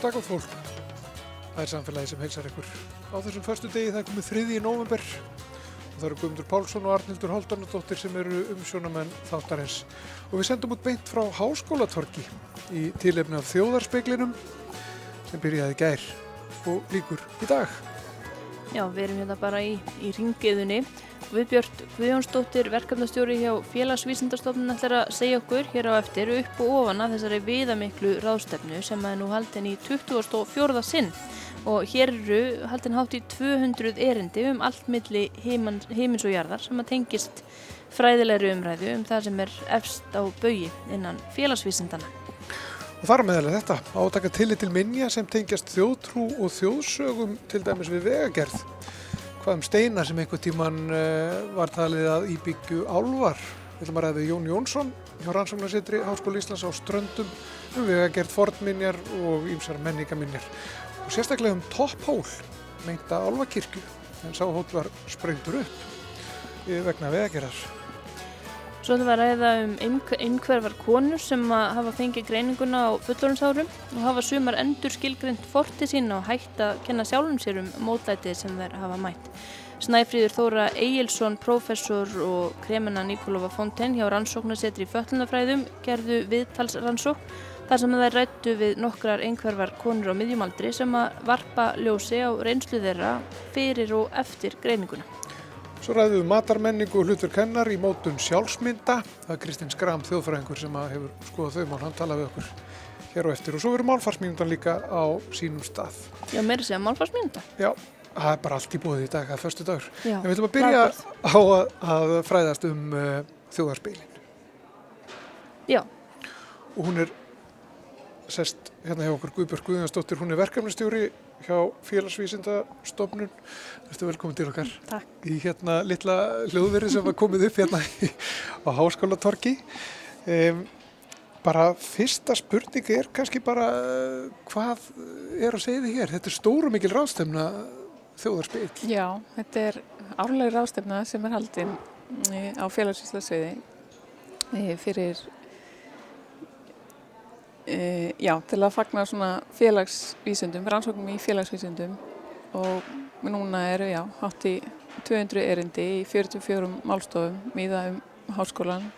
og dag á fólk. Það er samfélagi sem heilsar ykkur. Á þessum förstu degi það er komið þriði í nóvember og það eru Guðmundur Pálsson og Arnildur Haldanadóttir sem eru umsjónamenn þáttarins. Og við sendum út beint frá Háskólatorki í tilefni af þjóðarspeglinum sem byrjaði gær og líkur í dag. Já, við erum hérna bara í, í ringiðunni. Viðbjörn Guðjónsdóttir, verkefnastjóri hjá félagsvísindarstofnun ætlar að segja okkur hér á eftir upp og ofan að þessari viðamiklu ráðstefnu sem er nú haldin í 24. sinn og hér eru haldin hátt í 200 erindi um allt milli heimins og jarðar sem að tengist fræðilegri umræðu um það sem er efst á baui innan félagsvísindana. Og þar meðalega þetta, átaka tillit til minja sem tengjast þjóðtrú og þjóðsögum til dæmis við vegagerð hvað um steina sem einhver tíman uh, var talið að íbyggju álvar. Við ætlum að ræða Jón Jónsson hjá Rannsóknarsittri Háskóli Íslands á Ströndum um við að gert fornminjar og ýmsar menningaminjar. Og sérstaklega um topphól, meinta álvakirkju, en sá hól var sprengtur upp vegna vegagerðar. Svo þetta var ræða um einhverfar konur sem hafa fengið greininguna á fullorðinsárum og hafa sumar endur skilgrind forti sín og hægt að kenna sjálfum sér um mótlætið sem þær hafa mætt. Snæfríður Þóra Egilson, professor og kremina Nikolova Fonten hjá rannsóknarsetri í föllunafræðum gerðu viðtalsrannsókn þar sem þær rættu við nokkrar einhverfar konur á miðjumaldri sem að varpa ljósi á reynslu þeirra fyrir og eftir greininguna. Svo ræðum við matarmenningu og hlutverk hennar í mótun sjálfsmynda. Það er Kristinn Skram, þjóðfræðingur sem hefur skoðað þau mál, hann talaði við okkur hér og eftir. Og svo verður málfarsmyndan líka á sínum stað. Já, mér er að málfarsmynda. Já, það er bara allt í bóði í dag, það er förstu dagur. Já, en við ætlum að byrja á að, að fræðast um uh, þjóðarspilin. Já. Og hún er sest hérna hjá okkur Guðbjörg Guðjónsdóttir, hún er verkefnistjóri hjá félagsvísindastofnun. Þú ert velkomin til okkar Takk. í hérna litla hljóðveri sem var komið upp hérna á Háskólatorki. Um, bara fyrsta spurning er kannski bara hvað er að segja þig hér? Þetta er stóru mikil ráðstemna þjóðarspil. Já, þetta er árlega ráðstemna sem er haldinn á félagsvíslasviði fyrir E, já, til að fagna svona félagsvísundum, rannsóknum í félagsvísundum og núna eru, já, hátt í 200 erindi í 44 málstofum miða um háskólan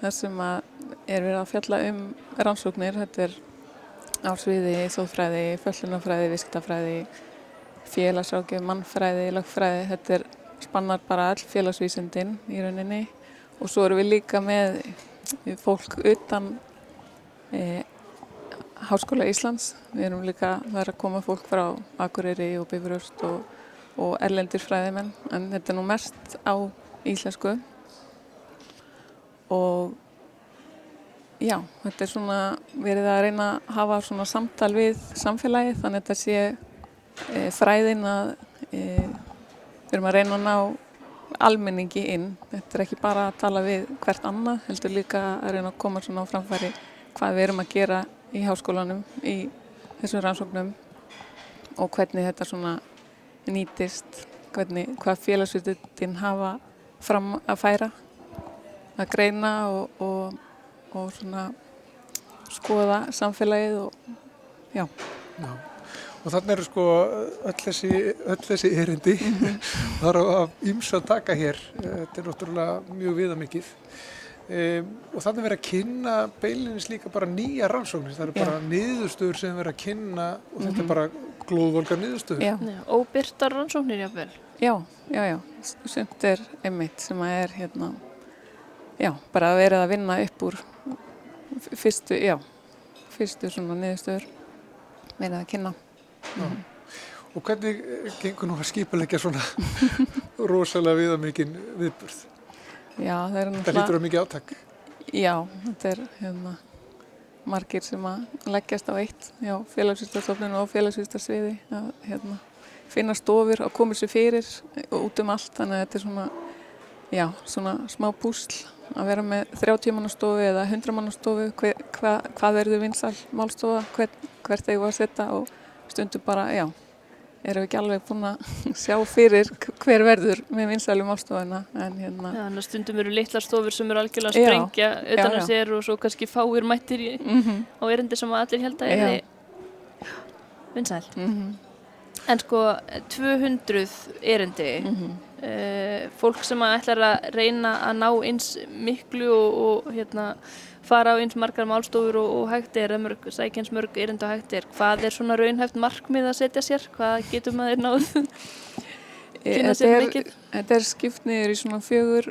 þar sem að er verið að fjalla um rannsóknir, þetta er ásviði, þóðfræði, föllunafræði, viskitafræði, félagsrákjöf, mannfræði, lagfræði, þetta er spannar bara all félagsvísundin í rauninni. Og svo eru við líka með fólk utan E, Háskóla Íslands. Við erum líka, er að koma fólk frá Akureyri og Bifuröst og, og erlendir fræðimenn en þetta er nú mest á íslensku og já, þetta er svona verið að reyna að hafa svona samtal við samfélagið þannig að þetta sé e, fræðin að e, við erum að reyna að ná almenningi inn. Þetta er ekki bara að tala við hvert annað, heldur líka að reyna að koma svona á framfæri hvað við erum að gera í háskólanum í þessum rannsóknum og hvernig þetta svona nýtist, hvernig, hvað félagsvitutinn hafa fram að færa, að greina og, og, og svona skoða samfélagið og já. já. Og þannig eru sko öll þessi, öll þessi erindi, -hmm. það eru að ymsa að taka hér, þetta er náttúrulega mjög viðamikið. Um, og þannig verður að kynna beilinins líka bara nýja rannsóknir það eru bara já. niðurstöður sem verður að kynna og þetta mm -hmm. er bara glóðvolgar niðurstöður Óbyrtar rannsóknir jáfnvel Já, já, já Sumt er einmitt sem að er hérna já, bara að verða að vinna upp úr fyrstu, já fyrstu svona niðurstöður verða að kynna mm -hmm. Og hvernig gengur nú að skipulegja svona rosalega viðamikinn viðburð? Já, það er náttúrulega... Það lítur á mikið áttak. Já, þetta er hérna, margir sem að leggjast á eitt já, félagsvístarstofnun og félagsvístarsviði að hérna, finna stofur og koma sér fyrir út um allt. Þannig að þetta er svona, já, svona smá púsl að vera með 30 mannastofu eða 100 mannastofu hva, hva, hvað verður vinsal málstofa? Hver, hvert þegar við að setja og stundum bara, já erum við ekki alveg búin að sjá fyrir hver verður með vinsælum ástofana en hérna að stundum eru litlar stofur sem eru algjörlega að sprengja utan að sér og svo kannski fáir mættir í, mm -hmm. á erindi sem allir held að er vinsæl. Mm En sko, 200 erindi, -hmm. uh, fólk sem að ætlar að reyna að ná eins miklu og, og hérna, fara á eins margar málstofur og, og hægt er, mörg, sækjans mörg erindi og hægt er, hvað er svona raunhæft markmið að setja sér? Hvað getur maður náð? Kynna sér er, mikið? þetta er skipt niður í svona fjögur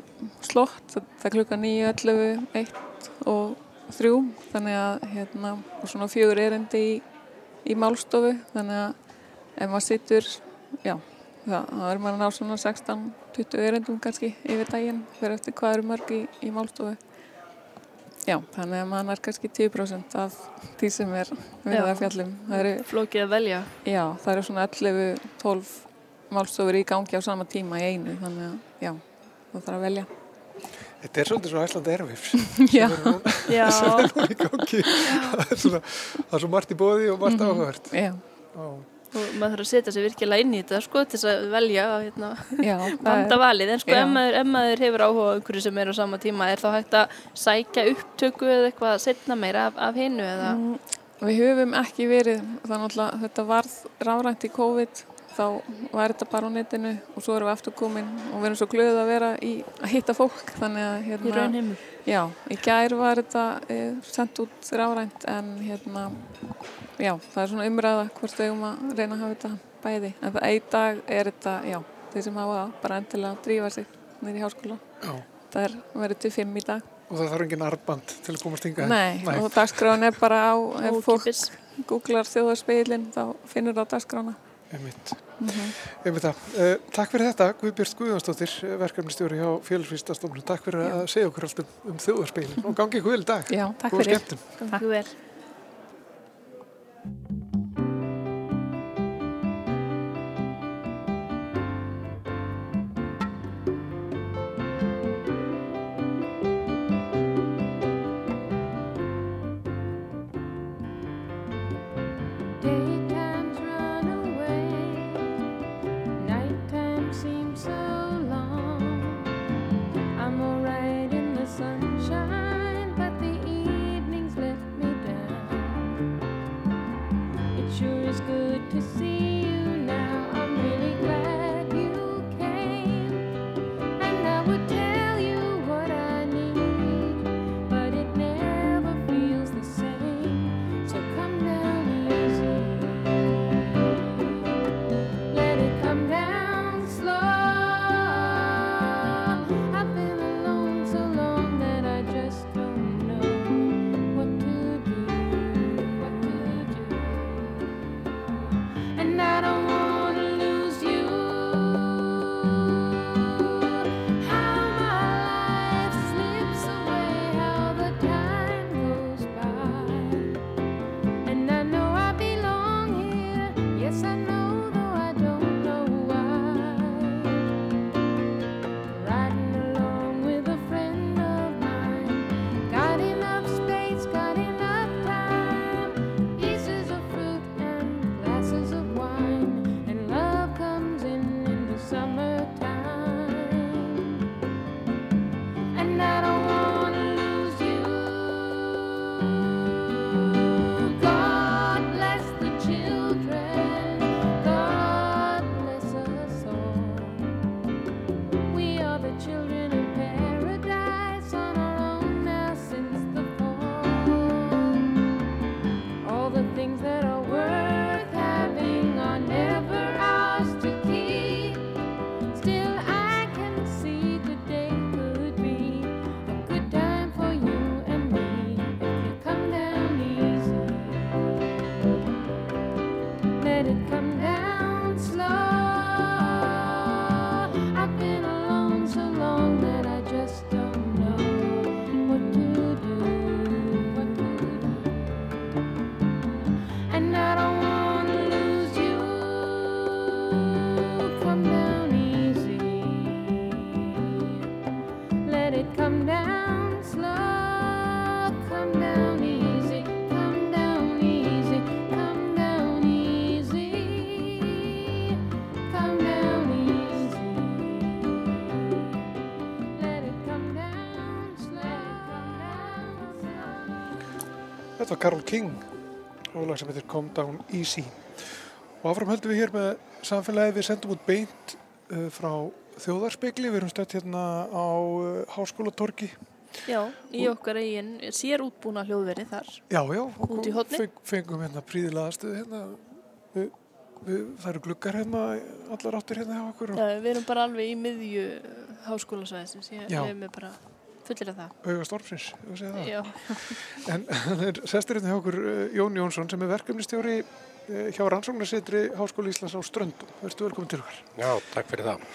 slott, það er klukka 9, 11, 1 og 3, þannig að hérna, svona fjögur erindi í, í málstofu, þannig að ef maður sittur, já, það er maður að ná svona 16-20 erindum kannski yfir daginn, fyrir eftir hvað eru mörg í, í málstofu. Já, þannig að maður er kannski 10% af því sem er við það fjallum. Það eru Flókið að velja. Já, það eru svona 11-12 málstofur í gangi á sama tíma í einu, þannig að já, það þarf að velja. Þetta er svolítið svo æslandi erfifs. Já, Já, í gangi. það, er svona, það er svo margt í bóði og margt áhugavert. já, Já. Og maður þarf að setja sig virkilega inn í þetta sko til þess að velja hérna, já, er, valið. En sko ef maður, ef maður hefur áhuga einhverju sem er á sama tíma er þá hægt að sækja upptöku eða eitthvað setna meira af, af hinnu eða? Mm, við höfum ekki verið, þannig að þetta varð rárænt í COVID, þá var þetta bara á netinu og svo erum við aftur komin og við erum svo glöðið að vera í að hitta fólk, þannig að í hérna, raun heimur. já, í gær var þetta e, sendt út rárænt en hérna, já, það er svona umræða hvort við eigum að reyna að hafa þetta bæði, en það einn dag er þetta, já, þeir sem hafa bara endilega að drífa sig nýri í háskóla, Já. það er verið til fimm í dag. Og það þarf engin arband til að komast ynga. Nei, og dagskráin er bara á, ef fólk googlar þjóðarspeilin þá finnur það dagskrána. Einmitt. Mm Einmitt það. Uh, takk fyrir þetta, Guðbjörn Guðjónsdóttir, verkefnistjóri hjá Félagsvísastofnun. Takk fyrir Já. að segja okkur allt um, um þjóðarspeilin og gangi ykkur vel í dag. Já, takk Góða fyrir. Var Karol King og lag sem heitir Come Down Easy. Og áfram höldum við hér með samfélagi, við sendum út beint uh, frá þjóðarspegli, við erum stödd hérna á uh, Háskólatorgi. Já, í okkar eigin sér útbúna hljóðveri þar. Já, já, og Út í horni? feng- fengum hérna príðilega stuð hérna. Við, það eru gluggar hérna, allar áttir hérna hjá okkur og Já, við erum bara alveg í miðju háskólasvæðisins. Ég hef mig bara fullir af það. auga stormsins, En hann er sestur hérna hjá okkur uh, Jón Jónsson sem er verkefnistjóri uh, hjá Rannsóknarsetri Háskóla Íslands á Ströndum. Verður velkomin til okkar. Já, takk fyrir það.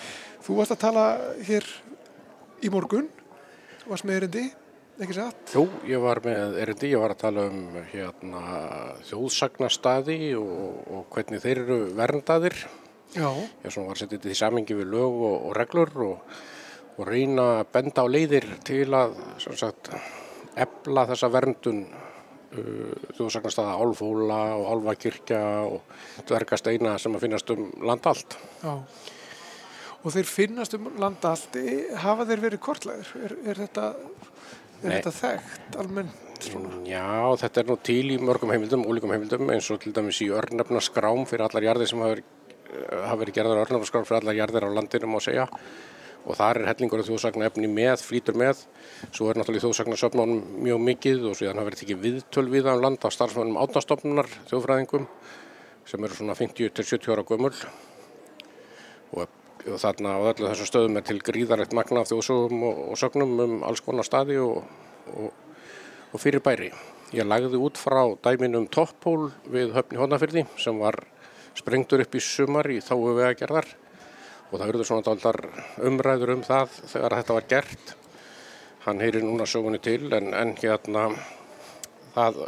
Þú varst að tala hér í morgun, varst með erindi, ekki satt? Jú, ég var með erindi, ég var að tala um hérna þjóðsagnastadi og, og hvernig þeir eru verndaðir. Já, Ég var að setja þetta í samingi við lög og, og reglur og, og reyna að benda á leiðir til að sagt, ebla þessa verndun uh, þjóðsagnastada Álfóla og Álfakirkja og dvergasteina sem að finnast um land allt. já. Og þeir finnast um landa allt, E- hafa þeir verið kortlæðir? Er, er, þetta, er þetta þekkt almennt svona? Já, þetta er nú til í mörgum heimildum, ólíkum heimildum, eins og til dæmis í örnefnaskrám fyrir allar jarðir sem hafa verið, gerðar örnefnaskrám fyrir allar jarðir á landinu má segja og þar er hellingur af þjóðsagna efni með, flýtur með, svo er náttúrulega þjóðsagnasöfnunum mjög mikið og síðan hafa verið tekið viðtöl við um land af starfsmönnum átnastofnunar, þjóðfræðingum sem eru svona 50 til 70 ára gömul. Og, og þarna á öllu þessum stöðum er til gríðarlegt magna af þjóðsögum og, og sögnum um alls konar staði og, og fyrir bæri. Ég lagði út frá dæminum Toppól við höfni Hónafyrði sem var sprengtur upp í sumar í þáu vegagerðar og það verður svona daldar umræður um það þegar þetta var gert. Hann heyri núna sögunni til en, en hérna það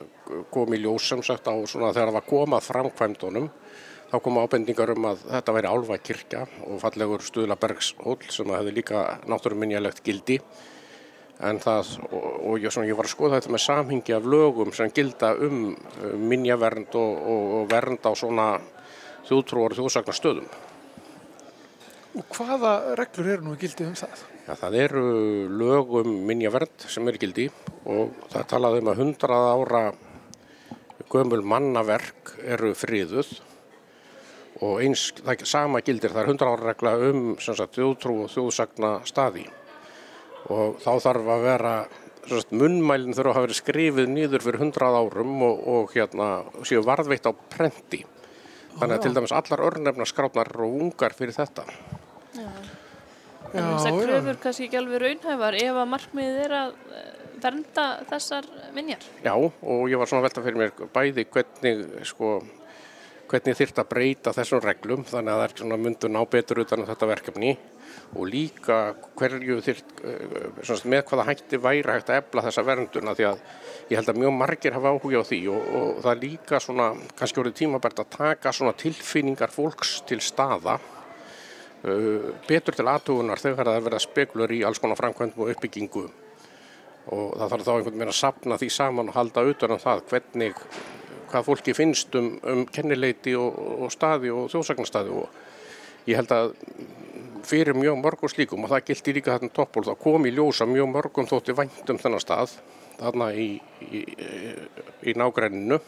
kom í ljós sem sagt á svona þegar það var komað framkvæmdunum þá koma ábendingar um að þetta væri álfakirkja og fallegur Stuðlabergshóll sem hefði líka náttúruminjalegt gildi en það, og, og ég, svona, ég var að skoða þetta með samhengi af lögum sem gilda um minjavernd og, og, og vernd á svona þjóðtrúar og þjóðsagnastöðum. Og hvaða reglur eru nú í gildi um það? Já, það eru lög um minjavernd sem er gildi og það talaði um að 100 ára gömul mannaverk eru friðuð. Og eins, það sama gildir, það er 100 ára regla um sagt, þjóðtrú og þjóðsagna staði og þá þarf að vera sagt, munnmælinn þurfa að hafa verið skrifið nýður fyrir 100 árum og, og hérna séu varðveitt á prenti. Þannig að til dæmis allar örnefna skrátnar eru ungar fyrir þetta þess að kröfur kannski ekki alveg raunhæfar ef að markmiðið er að eh, vernda þessar minjar. Já, og ég var svona að velta fyrir mér bæði hvernig, sko, hvernig þyrft að breyta þessum reglum þannig að það er svona myndu ná betur utan um þetta verkefni og líka hverju þyrft, eh, með hvaða hætti væri hægt að ebla þessa vernduna því að ég held að mjög margir hafa áhuga á því og, og það er líka svona, kannski orðið tímabært að taka svona tilfinningar fólks til staða betur til aðtugunar þegar það er verið að spekulur í alls konar framkvæmdum og uppbyggingu. Og það þarf þá einhvern veginn að sapna því saman og halda utan um það hvernig, hvað fólki finnst um, um kennileiti og, og staði og þjóðsagnastadi og ég held að fyrir mjög mörgum slíkum og það gildi líka þarna toppból þá kom í ljósa mjög mörgum þótti vænt um þennan stað þarna í, í, í nágræninu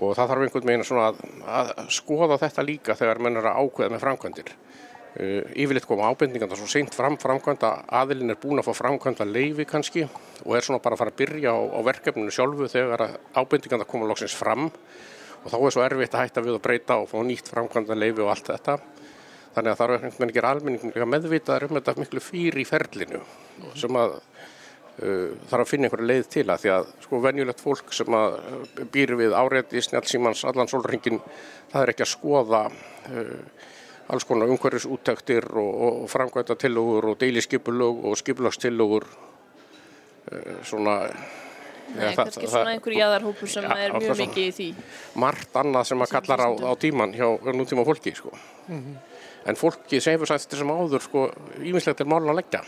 og það þarf einhvern veginn svona að, að skoða þetta líka þegar menn er að ákveða með framkvæmdir. Uh, yfirleitt koma ábendingarna svo seint fram framkvæmda, aðilinn er búin að fá framkvæmda leifi kannski og er svona bara að fara að byrja á, á verkefninu sjálfu þegar að ábendingarna koma loksins fram og þá er svo erfitt að hætta við að breyta og fá nýtt framkvæmda leifi og allt þetta. Þannig að það er einhvern veginn ekki almenning líka meðvitaðar um þetta miklu fyrir í ferlinu sem að þarf að finna einhverja leið til að því að sko venjulegt fólk sem að uh, býr við áreiti snjálfsímans allan sólringin það er ekki að skoða uh, alls konar umhverfis úttektir og, og framkvæmda tillögur og deiliskipulög og skipulagstillögur uh, svona Nei, ja, það- kannski það- svona einhver jaðarhópur sem Já, er mjög mikið í því. margt annað sem að Sem kallar á, á tíman hjá nútíma fólki sko. en fólki segir sætt þessum áður sko, ímislegt til mála að leggja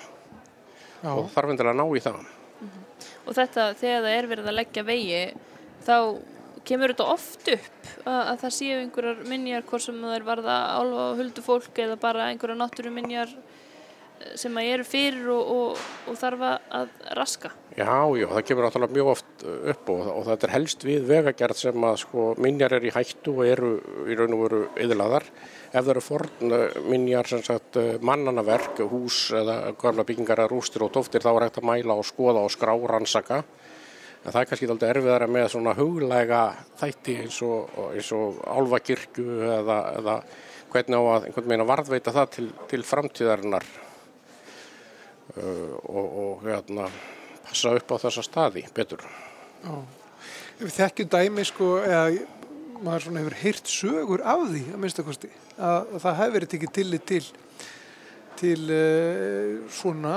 Já, og þarf endilega að ná í það. Og þetta, þegar það er verið að leggja vegi, þá kemur þetta oft upp að, að það séu einhverjar minjar, hvort sem það er varða álfa og huldu fólk eða bara einhverjar náttúru minjar sem að eru fyrir og, og, og þarf að- raska. Já, já, það kemur náttúrulega mjög oft upp og, og þetta er helst við vegagerð sem að sko minjar er í hættu og eru í raun og veru yðlaðar. Ef það eru forn minjar sem sagt eh, mannanaverk, hús eða gamla byggingar eða rústir og tóftir þá er hægt að mæla og skoða og skrá rannsaka. En það er kannski aldrei erfiðara með svona huglæga þætti eins og, og álfakirkju eða, eða hvernig á að að varðveita það til, til framtíðarinnar uh, og, og hérna, passa upp á þessa staði betur. Við þekkjum dæmi sko, eða maður svona hefur heyrt sögur af því að minnstakosti að, að það hefur verið tekið tillit til til uh, svona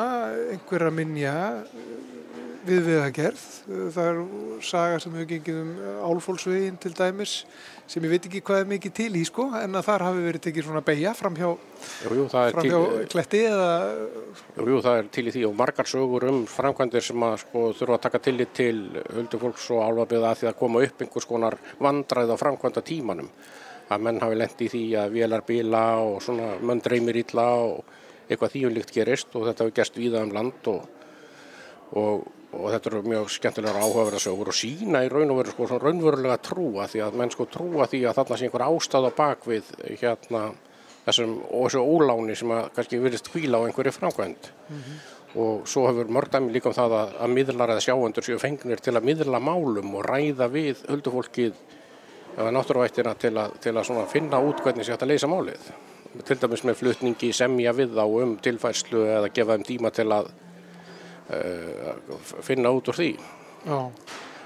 einhverja minja við viðagerð. Það er saga sem hefur gengið um álfólksveginn til dæmis sem ég veit ekki hvað er mikið til í sko en að þar hafi verið tekið svona beigja fram hjá, Jú, jú, það fram til, hjá kletti eða jú, jú, það er til í því og margar sögur um framkvæmdir sem að sko, þurfa að taka tillit til huldufólks og álfabiða að því að koma upp einhvers konar vandræð á framkvæmda tímanum. Að menn hafi lent í því að vélar bíla og svona menn dreymir illa og eitthvað þýjumlíkt gerist og þetta hefur gerst víða um land og, og, og þetta eru mjög skemmtilegar áhugaverða sögur og sína í raun og veru sko svona raunverulega trúa því að menn sko trúa því að þarna sé einhver ástæð á bakvið hérna þessum og þessu óláni sem að kannski virðist hvíla á einhverju framkvæmd. Og svo hefur mörg dæmi líka um það að, að miðlar eða sjáendur séu fengnir til að miðla málum og ræða við huldufólkið eða náttúruvættina til að, til að finna út hvernig sé hægt að leysa málið. Til dæmis með flutningi semja við þá um tilfærslu eða gefa þeim tíma til að finna út úr því. Já,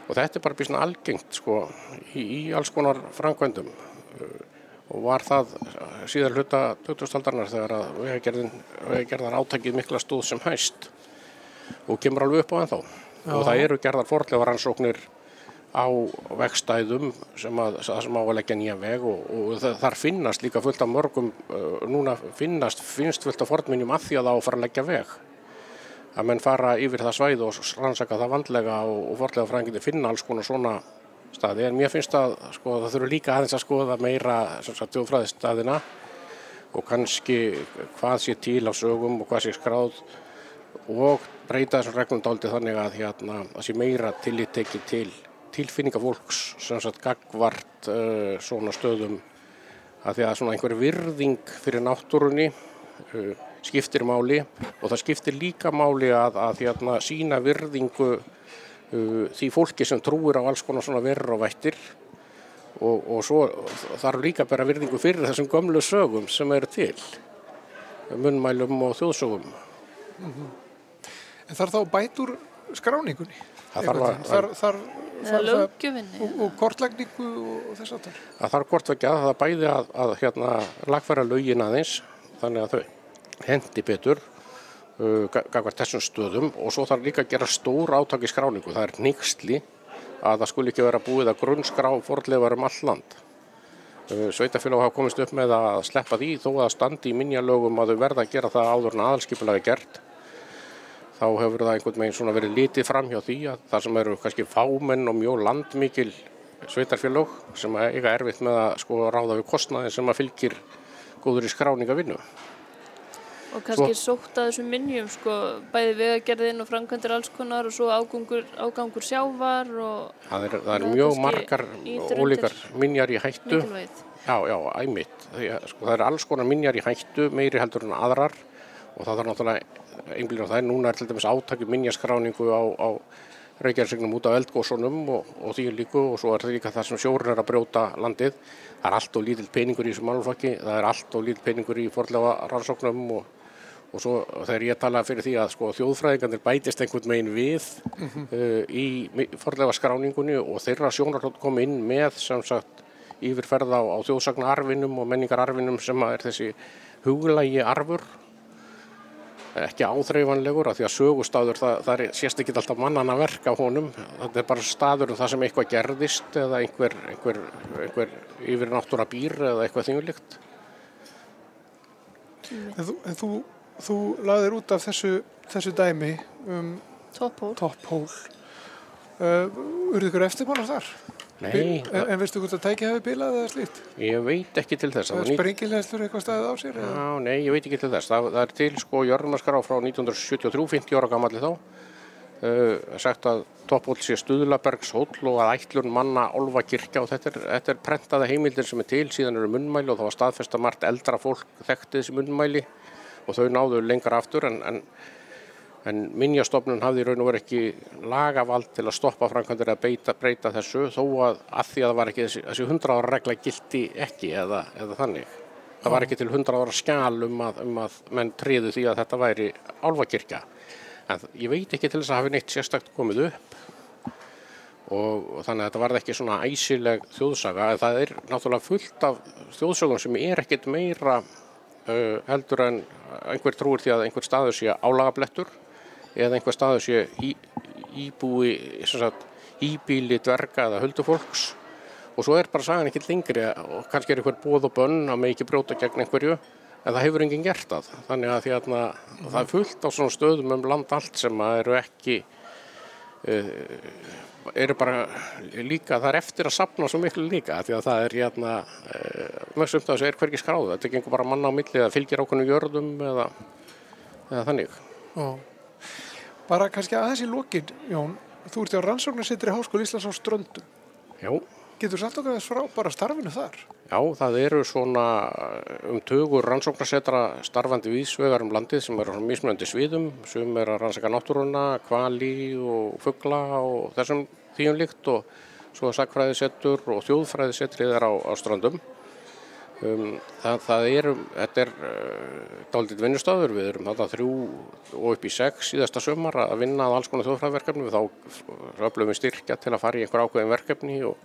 og þetta er bara býsna algengt sko í, í alls konar framkvæmdum. Uh, og var það síðar hluta 2000-aldarnar þegar að vegagerðin, vegagerðar átakið mikla stóð sem hæst. Og kemur alveg upp á ennþá. Og það eru gerðar forlega rannsóknir á vegstæðum sem að, sem að leggja nýja veg og, og þar finnast líka fullt af mörgum uh, núna finnast, finnst fullt af fornminjum að því að það á að fara að leggja veg að menn fara yfir það svæð og rannsaka það vandlega og, og forlega fræðingindi finna alls konar svona staði. En mér finnst að sko, það þurfa líka aðeins að skoða meira þjóðfræðistaðina og kannski hvað sé til á sögum og hvað sé skráð og breyta þessum reglum dálítið þannig að hérna, það sé meira tillit tekið til tilfinninga fólks sem sagt gagvart uh, svona stöðum. Að því að svona einhver virðing fyrir náttúrunni uh, skiptir máli og það skiptir líka máli að, að hérna, sína virðingu uh, því fólki sem trúir á alls konar svona verður og vættir. Og, og svo þarf líka bara virðingu fyrir þessum gömlu sögum sem eru til munnmælum og þjóðsögum. En þarf þá bætur skráningunni? Það þarf að- þar, þar, Eða þar, löggjöfinni. og, og kortlagningu og þess að þar að þarf að það bæði að, að hérna, lagfæra lögin aðeins þannig að þau hendi betur uh, gagvart þessum stöðum. Og svo þarf líka að gera stór átak í skráningu. Það er nýgsli að það skuli ekki vera búið að grunnskrá forleifar um all land. Uh, Sveitafélag hafa komist upp með að sleppa því þó að standi í minjalögum að þau verða að gera það áður en aðalskipulega er gert. Þá hefur það einhvern veginn svona verið litið fram hjá því að það sem eru kannski fámenn og mjög landmikil sveitarfélög sem eiga erfitt með að sko ráða við kostnaðin sem að fylgir góður í skráningavinnu. Og kannski sótt að þessum minnjum, sko, bæði vegagerðin og framkvæmdir alls konar og svo ágangur, ágangur sjávar og Það er, það er mjög margar ólíkar minjar í hættu. Já, já, æmitt. Sko, það er alls konar minjar í hættu, meiri heldur en aðrar og það þarf náttúrulega einblíðan á það. Núna er til dæmis átaki minjaskráningu á, á Reykjavíksegnum út á eldgósunum og, og því líku og svo er það líka það sem sjórun er að brjóta landið. Það er allt og lítill peningur í þessum málflokki, það er allt og lítill peningur í forlega rannsóknum og, og svo þegar ég tala fyrir því að sko, þjóðfræðingarnir bætist einhvern megin við uh, í forlega skráningunni og þeirra sjónarhótt kom inn með sem sagt yfirferð á, á þjóðsagnarfinum og menningararfinum sem að er þessi huglægi arfur. Ekki áþreifanlegur af því að sögustadur það, það er, sést ekki alltaf mannan að verka honum. Þetta er bara staður um það sem eitthvað gerðist eða einhver, einhver, einhver yfir náttúra býr eða eitthvað þingulíkt en þú, en þú, þú laðir út af þessu, þessu dæmi um Topphól. top uh, urðu ykkur eftirmálar þar? Nei, En, en veistu hvort að tæki hafi bilað eða slíkt? ég veit ekki til þess. Það ný- sprengilegslur eitthvað staðið á sér? Eða? Já, nei, ég veit ekki til þess. Það, það er til sko jörgmaskara frá 1973, 50 ára gammalli þá. Uh, sagt að toppból sé Stuðlabergs hóll og að ætlun manna Álfa kirkja og þetta er, þetta er prentaða heimildir sem er til, síðan eru munnmæli og það var staðfesta margt eldra fólk þekkti þessi munnmæli og þau náðu lengra aftur en, en, en minjastofnun hafði raun og verið ekki lagavald til að stoppa framkvæmdur að beita, breyta þessu þó að að því að það var ekki þessi, þessi 100 ára regla gildi ekki eða, eða þannig. Það var ekki til 100 ára skjal um að, um að menn triðu því að þetta væri álfakirkja. En ég veit ekki til þess að hafi neitt sérstakt komið upp og, þannig að þetta varð ekki svona æsileg þjóðsaga. En það er náttúrulega fullt af þjóðsögum sem er ekkit meira heldur en einhver trúir því að einhver staður sé álagablettur eða einhver staður sé í, íbúi, sagt, íbíli dverga eða huldufólks. Og svo er bara sagan ekkert lengri og kannski er einhver bóð og bönn að með ekki brjóta gegn einhverju en það hefur enginn gert það. Þannig að að það er fullt á svona stöðum um land allt sem að eru ekki uh, eru bara líka, það er eftir að sapna svo miklu líka því að það er hérna uh, mjög sumt að þessu er hvergi skráðu þetta gengur bara manna á milli eða fylgir ákveðnu jörðum eða, eða þannig Já. Bara kannski aðeins í lokin, Jón, þú ert á rannsóknarsittri Háskóli Íslands á Ströndum. Já, Getur sagt okkar þess frá bara starfinu þar? Já, það eru svona um tugur rannsóknarsetra starfandi vísvegar um landið sem eru á mismunandi sviðum, sem er að rannsaka náttúruna, kvali og fuggla og þessum þýjum líkt og svo sakfræðisettur og þjóðfræðisetrið er á, á strandum. Um, það, það er, þetta er uh, dálítið vinnustöður, við erum þarna þrjú og upp í sex síðasta sömar að vinna að alls konar þjóðfræðverkefni, við þá öflum við styrkja til að fara í einhver ákveðin verkefni og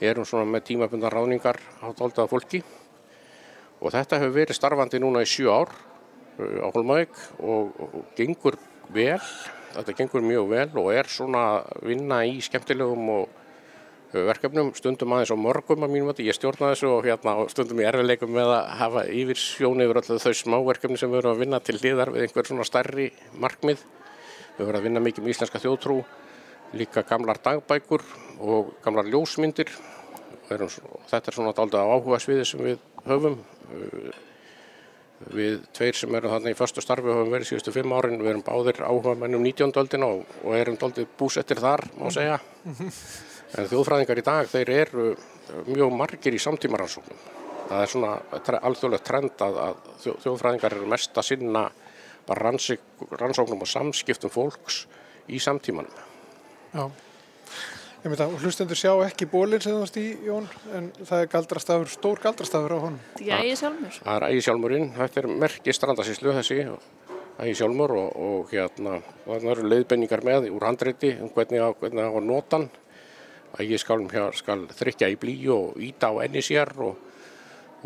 erum svona með tímabundar ráðningar á dáltaða fólki og þetta hefur verið starfandi núna í sjö ár uh, á Holmavík og, og gengur vel, þetta gengur mjög vel og er svona að vinna í skemmtilegum og uh, verkefnum, stundum aðeins á mörgum að mínum að ég stjórna þessu og hérna og stundum í erfileikum með að hafa yfir sjón yfir öllu þau smá verkefni sem við erum að vinna til hliðar við einhver svona stærri markmið. Við erum að vinna mikið með íslenska þjóðtrú, líka gamlar dagbækur og gamlar ljósmyndir. Erum, þetta er svona dálta á áhuga sviði sem við höfum. Við tveir sem erum þarna í förstu starfi höfum verið síðustu fimm árin, við erum báðir áhuga mennum 19. öldina og, og erum dáltið búsettir þar, má segja. En þjóðfræðingar í dag, þeir eru mjög margir í samtímaransóknum. Það er svona alþjóðlegt trend að, að þjó- þjóðfræðingar eru mest að sinna rannsóknum og samskiptum fólks í samtímanum. Já. Ég veit að hlustendur sjá ekki bólinn sem þú varst í, Jón, en það er galdrastafur, stór galdrastafur á honum. Já, ég sjálfur. Það er ægisjálmurinn, þetta er merki strandasíslu þessi, ægisjálmur og, og hérna, það eru leiðbenningar með úr handreiti um hvernig á, hvernig á að nota hann. Ægiskálm hér skal þrykja í blí og íta á enni sér og,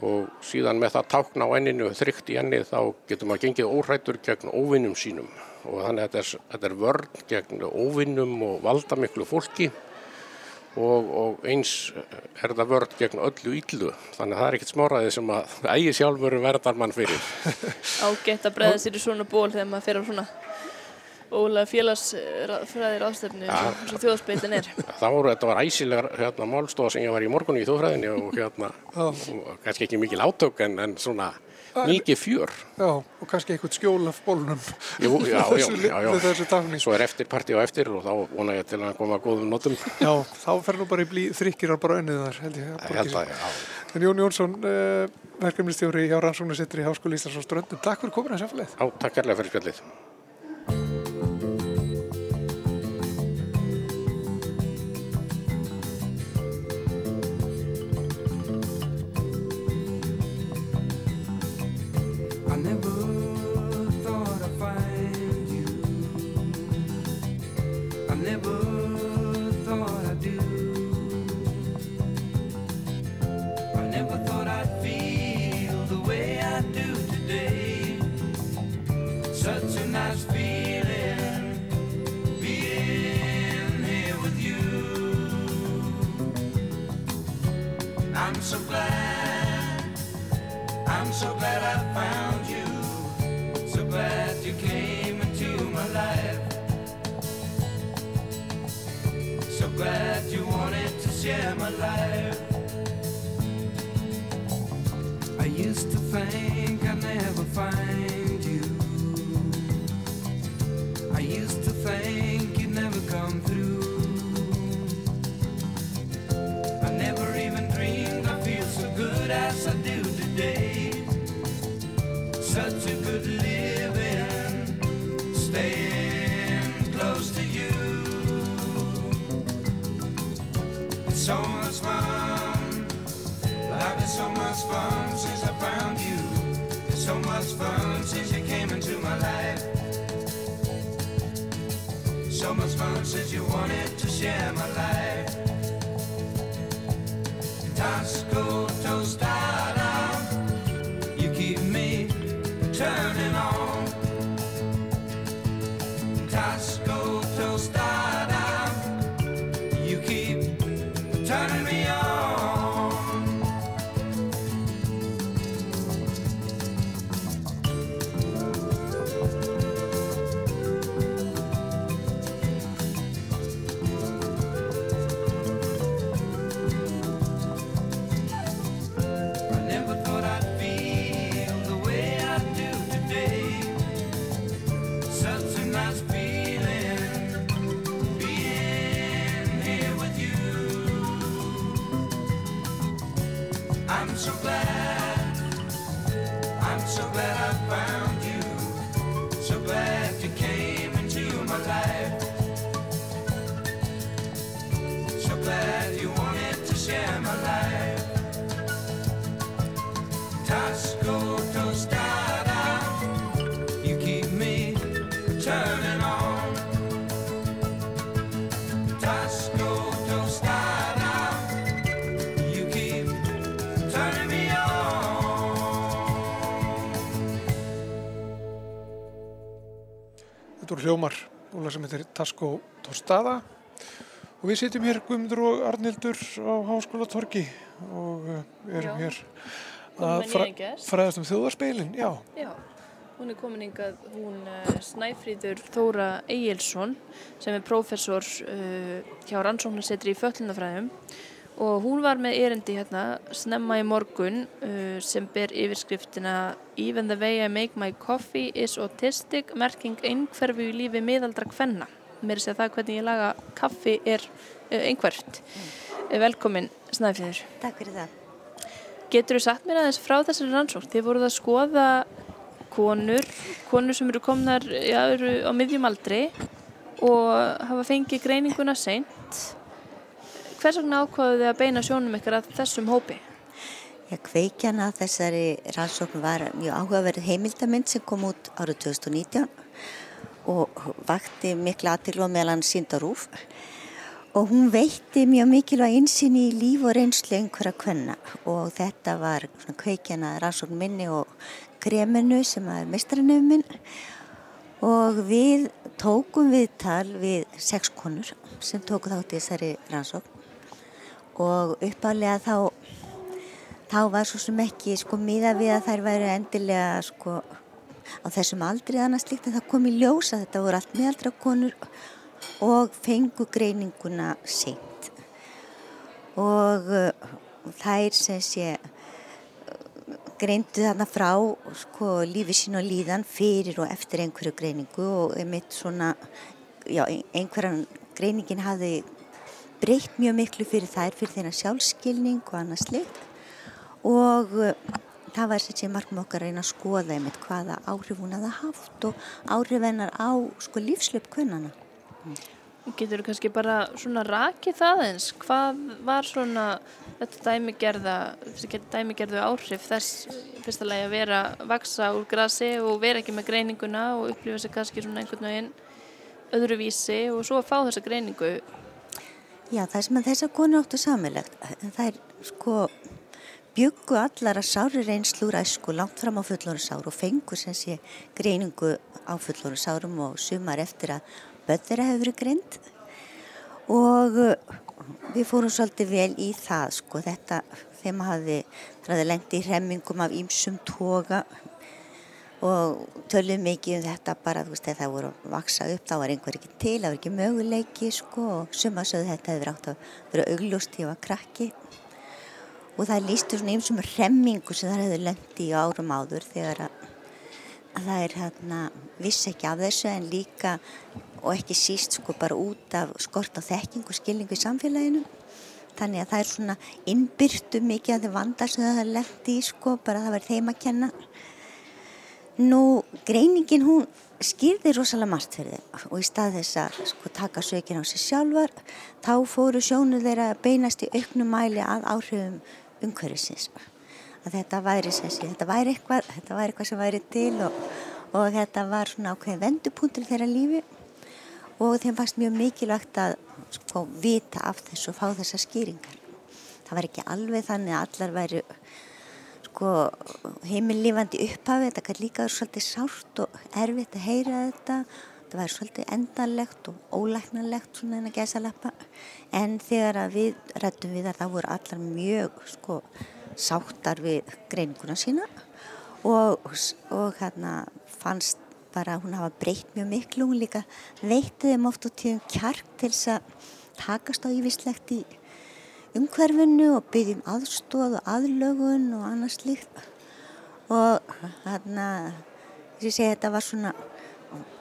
og síðan með það tákna á enninu þrykt í enni þá getur maður gengið óhrættur gegn óvinnum sínum og þannig að þetta er, þetta er vörn gegn óvinnum og valdamiklu fólki. Og, og eins er það vörð gegn öllu íllu þannig að það er ekkert smáraði sem að ægi sjálfur verðar mann fyrir. Ágætt að breyða sér í svona ból þegar maður fer á svona ólega félagsfræði ráðstefnu eins og þjóðspeitin er. það voru, þetta var æsilegar hérna, málstofa sem ég var í morgun í þjóðfræðinni og hérna, og kannski ekki mikil átök en, en svona mikið fjör Já, og kannski eitthvað skjól af bólnum. Jú, já, já, já, já. tafni. svo er eftirparti á eftir og þá vona ég til að koma að góðum notum Já, þá fer nú bara í blí þrykkir bara önnið þar, held ég. ég held að, já, En Jón Jónsson, uh, verkefnistjóri hjá Rannsóknarsittri í Háskóli Íslands á Ströndum. Takk fyrir komin að sérfæleið. já, takk kærlega fyrir spjallið found you. So glad you came into my life. So glad you wanted to share my life. I used to think I'd never find Tasco tostada, you keep turning me on. Þetta voru hljómar, úrlega sem heitir Tasco Tostada og við sitjum hér Guðmundur og Arnildur á Háskóla Torgi og uh, erum Já. hér að fræðast um þjóðarspeilin, já. Já, hún er komin hingað, hún uh, Snæfríður Þóra Egilson sem er prófessor uh, hjá rannsóknarsetri í föllunafræðum og hún var með erindi hérna snemma í morgun uh, sem ber yfirskriftina Even the way I make my coffee is autistic merking einhverfu í lífi miðaldra kvenna. Mér sé það hvernig ég laga kaffi er einhverft. Uh, velkomin Snæfríður. Takk fyrir það. Getur þú sagt mér aðeins frá þessari rannsókn? Þið voruð að skoða konur, konur sem eru komnar já, eru á miðjum aldri og hafa fengið greininguna seint. Hvers vegna ákvaðu þið að beina sjónum ykkur að þessum hópi? Ég kveikjan að þessari rannsókn var mjög áhugaverð heimildamind sem kom út árið 2019 og vakti mikla aðtil og meðlan síndarúf og hún veitti mjög mikilvæg einsinn í líf og reynslu einhverja kvenna og þetta var svona kveikjan að rannsókn minni og kreminu sem er mestranefn minn. Og við tókum viðtal við sex konur sem tóku þátt í þessari rannsókn. Og uppálega þá þá var svo sem ekki sko miða við að þær væri endilega sko á þessum aldrei annars líkt en það kom í ljós að þetta voru allt miðaldra konur og fengu greininguna seint. Og uh, þær sem sé greindu þarna frá sko lífi sín og líðan fyrir og eftir einhverju greiningu og einmitt svona já, ein- einhverjan greiningin hafði breytt mjög miklu fyrir þær fyrir þeirra sjálfskilning og annað slikt og uh, það var sem sé markmið okkar að reyna að skoða einmitt hvaða áhrif hún hafði haft og áhrif hennar á sko lífslöp kvennana. Getur þú kannski bara svona rakið það eins? Hvað var svona þetta dæmigerða, dæmigerðu áhrif þess fyrsta lagi að vera vaksa úr grasi og vera ekki með greininguna og upplifa sig kannski svona einhvern veginn öðruvísi og svo að fá þessa greiningu. Já, það sem að þessar konu áttu samilegt, það er sko byggu allar að sári reynslu úr æsku langt fram á fullorðsár og fengu sem sé greiningu á fullorðsárum og sumar eftir að þeirra hefur verið greind. Og við fórum svolítið vel í það sko. Þetta þeim hafði, það hafði lengt í hremmingum af ýmsum toga og töluðum mikið um þetta bara, þú veist, þegar það voru að vaksa upp, þá var einhver ekki til, það var ekki möguleiki, sko, og suma sögðu þetta hefur átt að vera augljóst ég var krakki. Og það lístu svona eins og remmingu sem það hefur lendi í árum áður þegar að, að það er hérna, vissi ekki af þessu en líka og ekki síst sko bara út af skort á þekking og skilningu í samfélaginu. Þannig að það er svona innbyrtu mikið að þau vandar sem það hefur lendi í sko bara það verður þeim að kenna. Nú, greiningin hún skýrði rosalega margt fyrir þeim. Og í stað þess að sko, taka sökin á sig sjálfar þá fóru sjónu þeirra beinast í auknum mæli að áhrifum umhverfisins. Að þetta væri, sessi, þetta væri, eitthvað, þetta væri eitthvað sem væri til og, og þetta var svona ákveðin vendupunktur þeirra lífi og þeim fannst mjög mikilvægt að sko, vita af þessu og fá þessa skýringar. Það var ekki alveg þannig að allar væri sko, heimillífandi upphafi, þetta kann líka vera svolítið sárt og erfitt að heyra þetta, þetta væri svolítið endanlegt og ólæknanlegt svona en að gæsa lappa, en þegar við rættum við þar þá voru allar mjög sko, sáttar við greininguna sína. Og, og hérna fannst bara hún hafa breytt mjög miklu, hún líka veitti þeim oft og tíðum kjark til þess að takast á ívislegt í umhverfinu og byggjum aðstóð og aðlögun og annars líkt og þess að ég segi þetta var svona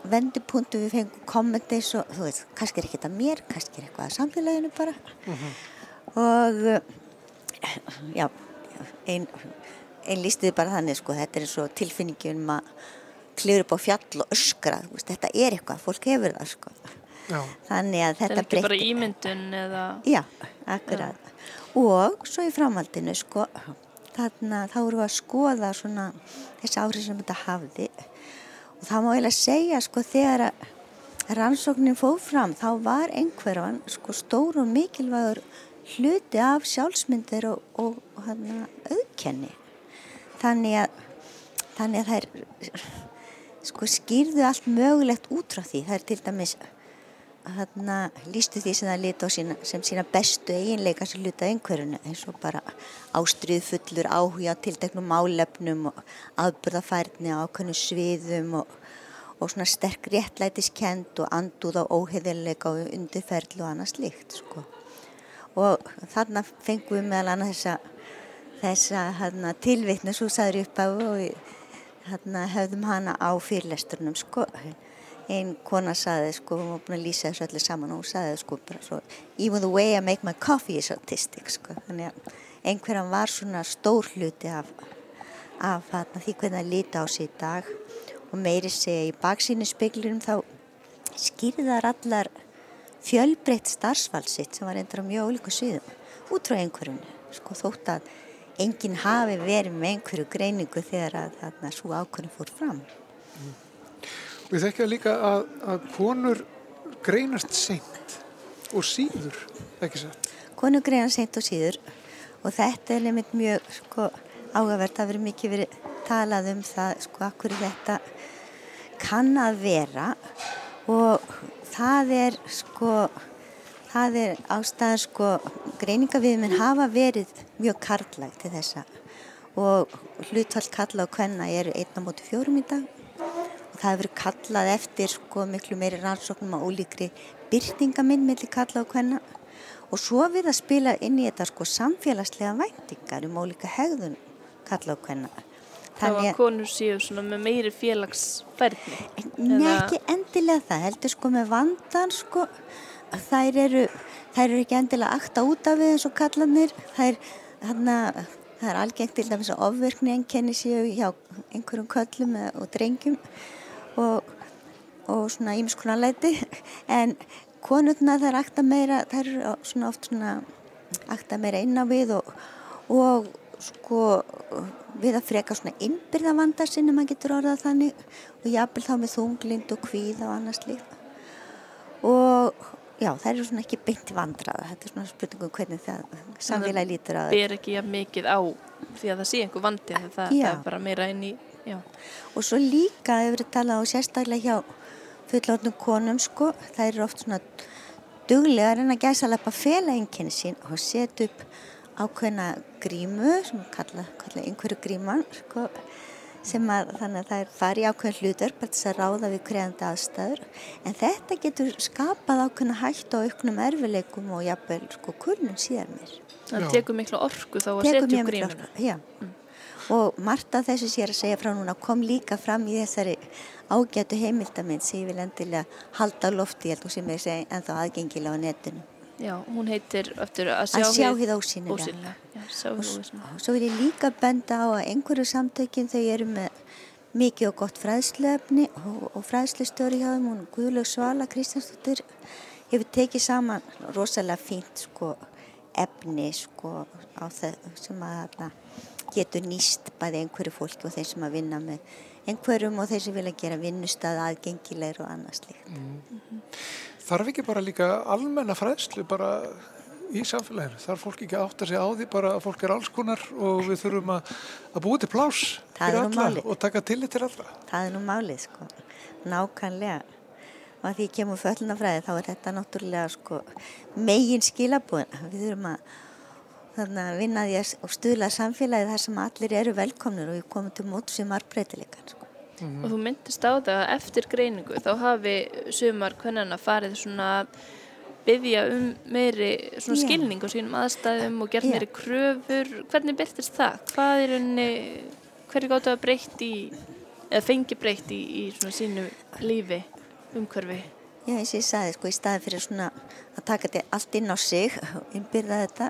vendupunktu við fengum kommenti og þú veist, kannski er ekki þetta mér kannski er eitthvað að samfélaginu bara. Og já einn ein lístiði bara þannig sko, þetta er eins og tilfinningin um að klifur upp á fjall og öskra þú veist, þetta er eitthvað, fólk hefur það sko. Já, þannig að Það er þetta ekki bara breytti- ímyndun eða... Já, akkurat. Og svo í framhaldinu, sko, þarna þá erum við að skoða svona þessi áhrif sem þetta hafði og það má eiginlega segja, sko, þegar að rannsóknin fóð fram, þá var einhverfan, sko, stór og mikilvægur hluti af sjálfsmyndir og, og, og hérna, auðkenni. Þannig að, þannig að það er, sko, skýrðu allt mögulegt út frá því. Það er til dæmis lístu því sem það liti á sína, sem sína bestu eiginleika sem hluta einhverjunu eins og bara ástriðu fullur áhuga á tilteknum málefnum og aðburðafærni á ákveðnum sviðum og, og svona sterk réttlætiskend og andúð á óheðileika og undirferðlu og annað slíkt sko. og þarna fengum við meðal annað þessa, þessa tilvitna svo sagður upp af og þarna, höfðum hana á fyrirlesturnum sko. Einn kona saði sko, hún var búin að lýsa þessu öllu saman og hún saði sko bara svo even the way I make my coffee is autistic sko, þannig að einhverjan var svona stór hluti af, af þarna, því hvernig það líti á sig í dag. Og meiri segja í baksínu speklurum þá skýrðar allar fjölbreytt starfsvalsitt sem var endur á mjög ólíku sviðum út frá einhverjunu sko þótt að enginn hafi verið með einhverju greiningu þegar að þarna svo ákvörðin fór fram. Við þekkja líka að, að konur greinast seint og síður, ekki satt. konu greiðan seint og síður og þetta er nefnitt mjög sko, áhugavert, það verið mikið verið talað um það, sko, akkur þetta kann að vera og það er sko, það er ástæðan sko, greiningaviðminn hafa verið mjög karlægt til þessa. Og hlutfall kalla og hvenna móti fjórum í dag. Og það hefur kallað eftir sko miklu meiri rannsóknum á ólíkri byrtingaminn millir kalla og hvenna og svo við að spila inn í þetta sko samfélagslega væntingar um ólíka hegðun kalla og hvenna Það var konur séu svona með meiri félagsferðni. Nei, ekki endilega það, heldur sko með vandan sko, að þær eru, þær eru ekki endilega akta út af við eins og kallanir, þær, þarna, það er algengt til dæmis að ofverkni enkenni séu hjá einhverjum köllum og drengjum og, og svona ímiskunarleiti, en konurna þær akta meira, þær eru svona oft svona akta meira inn á við og, og sko við að freka svona innbyrða vanda sinni maður getur orðað þannig. Og jafnvel þá með þunglind og kvíða og annars líf og já, það eru svona ekki beint vandraða þetta er svona spurningum hvernig það samfélagi lítur að Ber ekki mikið á því að það sé einhver vandi en það, það er bara meira inn í, já. og svo líka hefur verið talað á sérstaklega hjá fullorðnum konum sko, það eru oft svona duglegar en að gæsa lappa einkenni sín og setja upp ákveðna grímu sem kalla, kalla einhverju gríman sko, sem að þannig að það er farið ákveðin hlutverk bara til þess að ráða við kreðandi aðstæður en þetta getur skapað ákveðina hægt á auknum erfileikum og jafnvel sko kulnun síðar mér. Það Já. tekur miklu orku þá að setja upp grímuna. orku, Já, og margt af þessu sér að segja frá núna kom líka fram í þessari ágætu heimildamind sem ég vil endilega halda lofti, ég held og sem ég segi ennþá aðgengilega á netinu. Já, hún heitir eftir að sjá, Að sjá hið ósýnilega. ósýnilega. Já, sjá hið ósýnilega. Og svo vil ég líka benda á að einhverju samtökin þau eru með mikið og gott fræðsluefni og, og fræðslustöri hjá þeim, hún Guðlaug Svala Kristjánsdóttir hefur tekið saman rosalega fínt sko efni sko á það sem að getur nýst bæði einhverju fólki og þeir sem að vinna með einhverjum og þeir sem vilja gera vinnustað aðgengilegur og annað slíkt. Þarf ekki bara líka almenna fræðslu bara í samfélaginu? Þarf fólk ekki að átta sig á því bara að fólk er alls konar og við þurfum að, að búa til plás fyrir alla málið. og taka tillit til allra? Það er nú málið sko, nákvæmlega. Og að því kemur föllunafræði þá er þetta náttúrulega sko megin skilabúin. Við þurfum að þannig að vinna því að og stuðla samfélagi þar sem allir eru velkomnir og við komum til móts við margbreytileikan sko. Og þú myndist á það að eftir greiningu þá hafi sumar kvennana farið svona byggja um meiri svona Já. skilning á sínum aðstæðum og gert Já. meiri kröfur. Hvernig byrtist það? Hvað er henni, hverju gáttu að breytt í, eða fengi breytt í, í svona sínu lífi, umhverfi? Já, eins og ég sagði, sko, í staði fyrir svona að taka þetta allt inn á sig innbyrða þetta,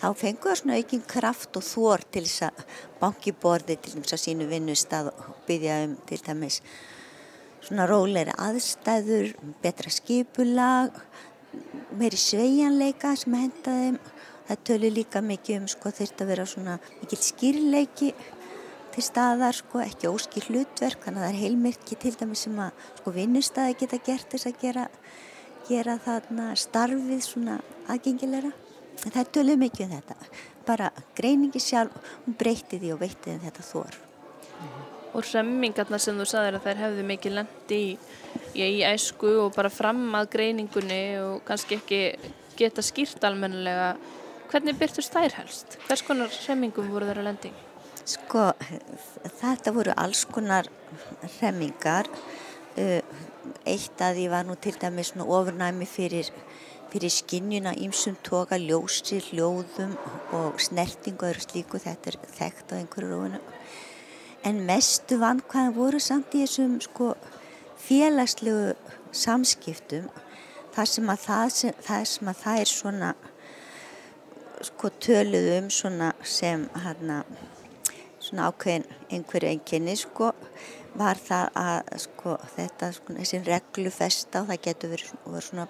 þá fengu það svona aukinn kraft og þór til þess að banki borði til þess að sínu vinnustað og byggja um til dæmis svona róleiri aðstæður, betra skipulag, meiri sveigjanleika sem henda þeim. Það tölur líka mikið um, sko, þurft að vera svona mikil skýrleiki til staðar, sko, ekki óskil hlutverk, þannig að það er heilmyrki til dæmis sem að sko, vinnustæði geta gert þess að gera, gera þarna starfið svona aðgengilegra. En það tölur mikið um þetta. Bara greiningi sjálf, hún breytti því og veitti þeim þetta þor. Og remmingarna sem þú sagðir að þær hefðu mikið lendi í, í, í æsku og bara fram að greiningunni og kannski ekki geta skýrt almennilega. Hvernig byrtust þær helst? Hvers konar remmingum voru þær að lendi? í? Sko, þetta voru alls konar remmingar. Uh, Eitt að því var nú til dæmis ofurnæmi fyrir, fyrir skinnjuna ímsum toga, ljósi, hljóðum og snertingu og slíku. Þetta er þekkt á einhverju róinu. En mestu vankvæðan voru samt í þessum sko, félagslegu samskiptum þar sem að það, sem, það, sem að það er svona sko töluð um svona sem hérna svona ákveðin einhverju enginni sko var það að sko þetta sko þessi reglufesta og það getur verið svona, svona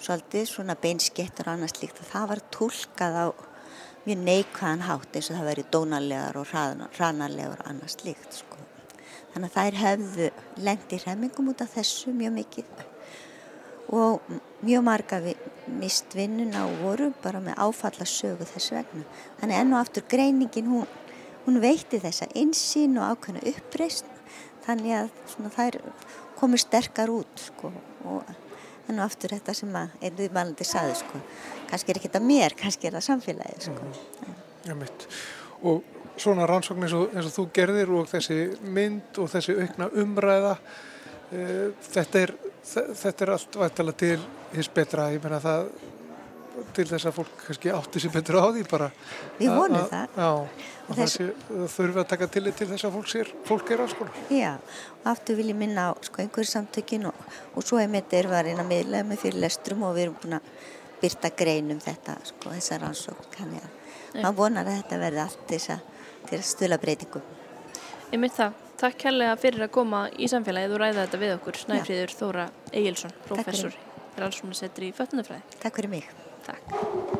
svolítið svona beinskettur og annað slíkt og það var tólkað á mjög neikvæðan hátt eins og það verið dónalegar og hranalegar og annað slíkt sko. Þannig að þær hefðu lengt í hremmingum út af þessu mjög mikið og mjög marga vi, mist vinnuna og voru bara með áfalla sögu þess vegna. Þannig enn og aftur greiningin hún, hún veitti þessa insýn og ákveðna uppreist þannig að svona, þær komu sterkar út sko, og enn og aftur þetta sem að er viðmælandi saði sko. kannski er ekki þetta mér, kannski er það samfélagið sko. Já, mitt. Og svona rannsókn eins og, eins og þú gerðir og þessi mynd og þessi aukna umræða, uh, þetta, er, þe- þetta er allt vættalega til hins betra, ég meina það til þess að fólk kannski átti sér betur á því bara. Við vonum að- það. Já, Og þess- sé, það þurfi að taka tillit til þess að fólk, sér, fólk er alls konar. Já, og aftur vil ég minna á sko, einhverjum samtökin og, og svo einmitt erum við að reyna að miðla með fyrir lestrum og við erum búin að byrta grein um þetta, sko, þessa rannsókn þannig að maður vonar að þetta verði allt til þess að, til að stula breytingum. Ég mynd það. Takk kærlega fyrir að koma í samfélagið og ræða þetta við okkur. Snæfríður Þóra Egilson, professor, rannsóknarsettur í föttunafræði. Takk fyrir mig. Takk.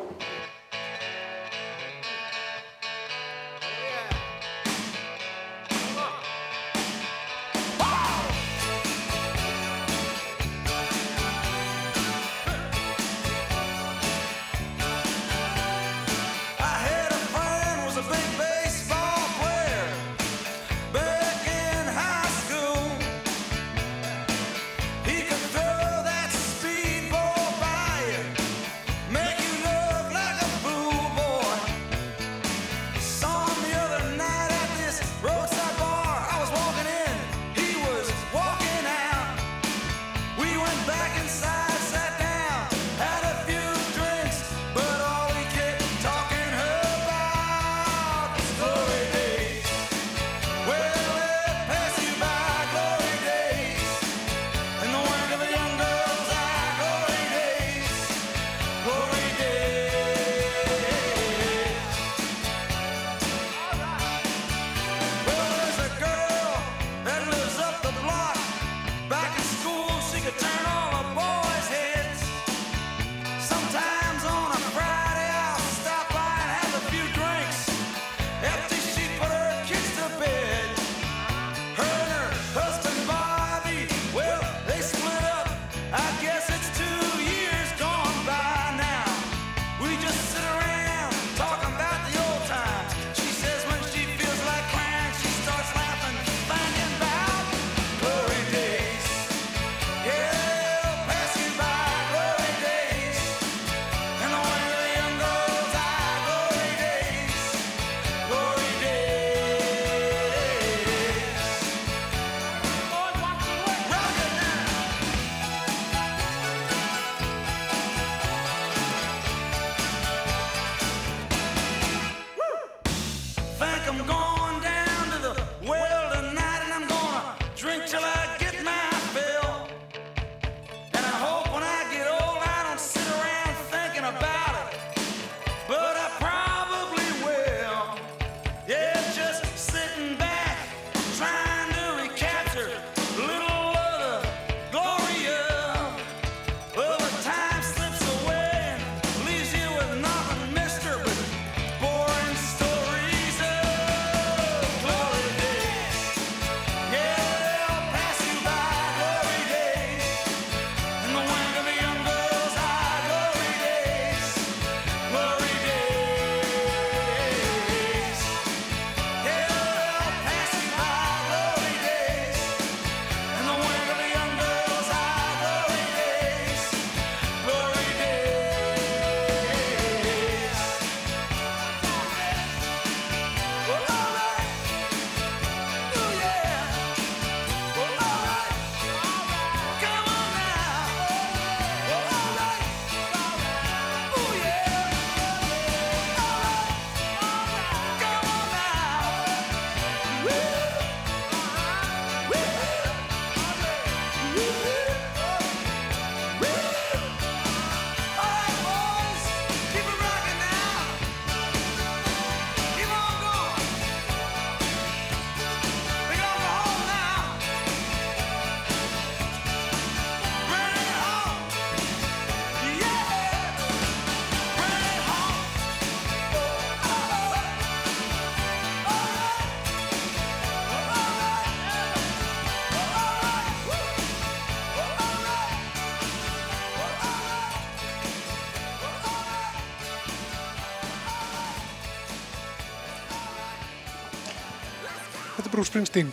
Er Bruce Springsteen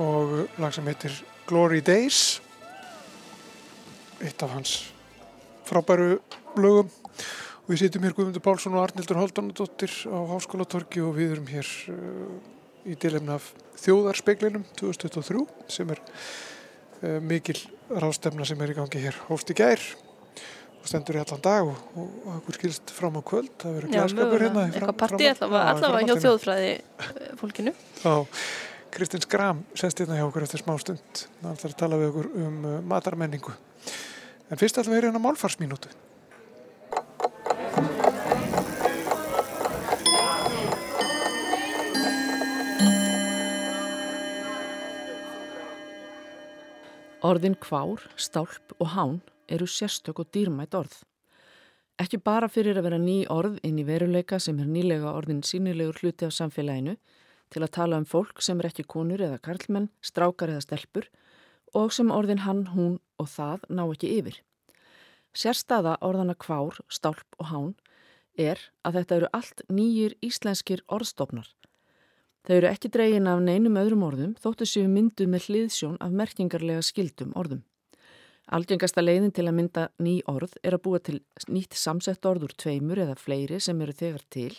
og lag sem heitir Glory Days eitt af hans frábæru lögum. Og við sitjum hér Guðmundur Pálsson og Arnildur Haldanadóttir á Háskólatorgi og við erum hér uh, í dilefna af þjóðarspeglinum 2023 sem er uh, mikil rástefna sem er í gangi hér. Hófst í gær og stendur í allan dag og, og, og okkur skilst fram á kvöld það verður mögulega. hérna í Eitthvað partí allavega, allavega hjá þjóðfræði eh, fólkinu. Já, Kristinn Skram sest hérna hjá okkur eftir smá stund. Það ætlar að tala við okkur um uh, matarmenningu. En fyrst að heyra hérna málfarsmínútu. Orðin kvár, stálp og hán eru sérstök og dýrmætt orð. Ekki bara fyrir að vera ný orð inn í veruleika sem er nýlega orðin sínilegur hluti af samfélaginu til að tala um fólk sem er ekki konur eða karlmenn, strákar eða stelpur og sem orðin hann, hún og það ná ekki yfir. Sérstaða orðana kvár, stálp og hán er að þetta eru allt nýjir íslenskir orðstofnar. Þau eru ekki dregin af neinum öðrum orðum þóttu séu mynduð með hliðsjón af merkingarlega skildum orðum. Algengasta leiðin til að mynda ný orð er að búa til nýtt samsett orð úr tveimur eða fleiri sem eru þegar til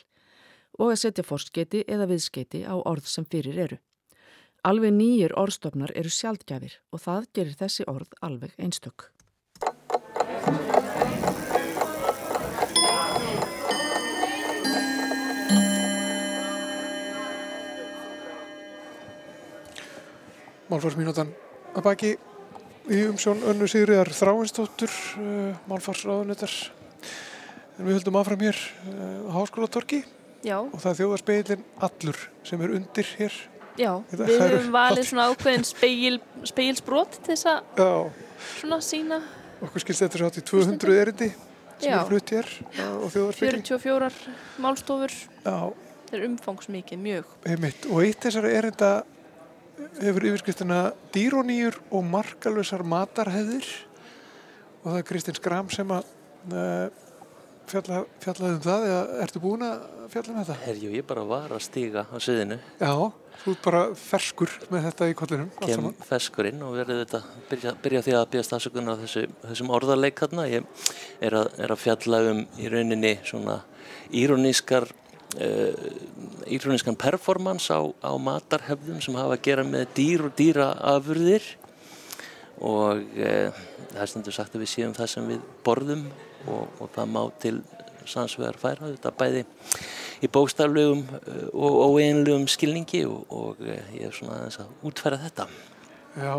og að setja forsketi eða viðsketi á orð sem fyrir eru. Alveg nýjir orðstofnar eru sjaldgjafir og það gerir þessi orð alveg einstök. Málfarsmínútan að baki í umsjón önnu Sigriðar Þráinsdóttur, uh, málfarsráðunetar. En við höldum áfram hér uh, á Háskólatorgi Já, og það er þjóðarspeilin allur sem er undir hér. já. Þetta Við höfum valið svona ákveðin speil, speilsbrot til þess að svona sína okkur skilst þetta svo átt í 200 erindi sem Já. er flutt hér á á þjóðarspeilin. 44 málstofur. Já, Þetta er umfangsmikið mjög. Einmitt. Og eitt þessara erinda hefur yfirskriftina dýrónýjur og markalösar matarheðir og það er Kristinn Skram sem að uh, fjalla, fjallaði um það eða ertu búin að fjalla um þetta? Herjú, ég bara var að stíga á sviðinu, Já, þú ert bara ferskur með þetta í kollinum kem saman. feskurinn og verði þetta, byrja, byrja því að byrja stafsökunar á þessu, þessum orðarleik hérna. Ég er að, er að fjalla um í rauninni svona írónískar, uh, írónískan performance á, á matarhefðum sem hafa að gera með dýr og dýraafurðir og uh, það er stundur sagt að við séum það sem við borðum og, og það má til sannsvegar færa þetta bæði í bókstaflegum uh, og óeinlegum skilningi og, og uh, ég er svona aðeins að útfæra þetta. Já,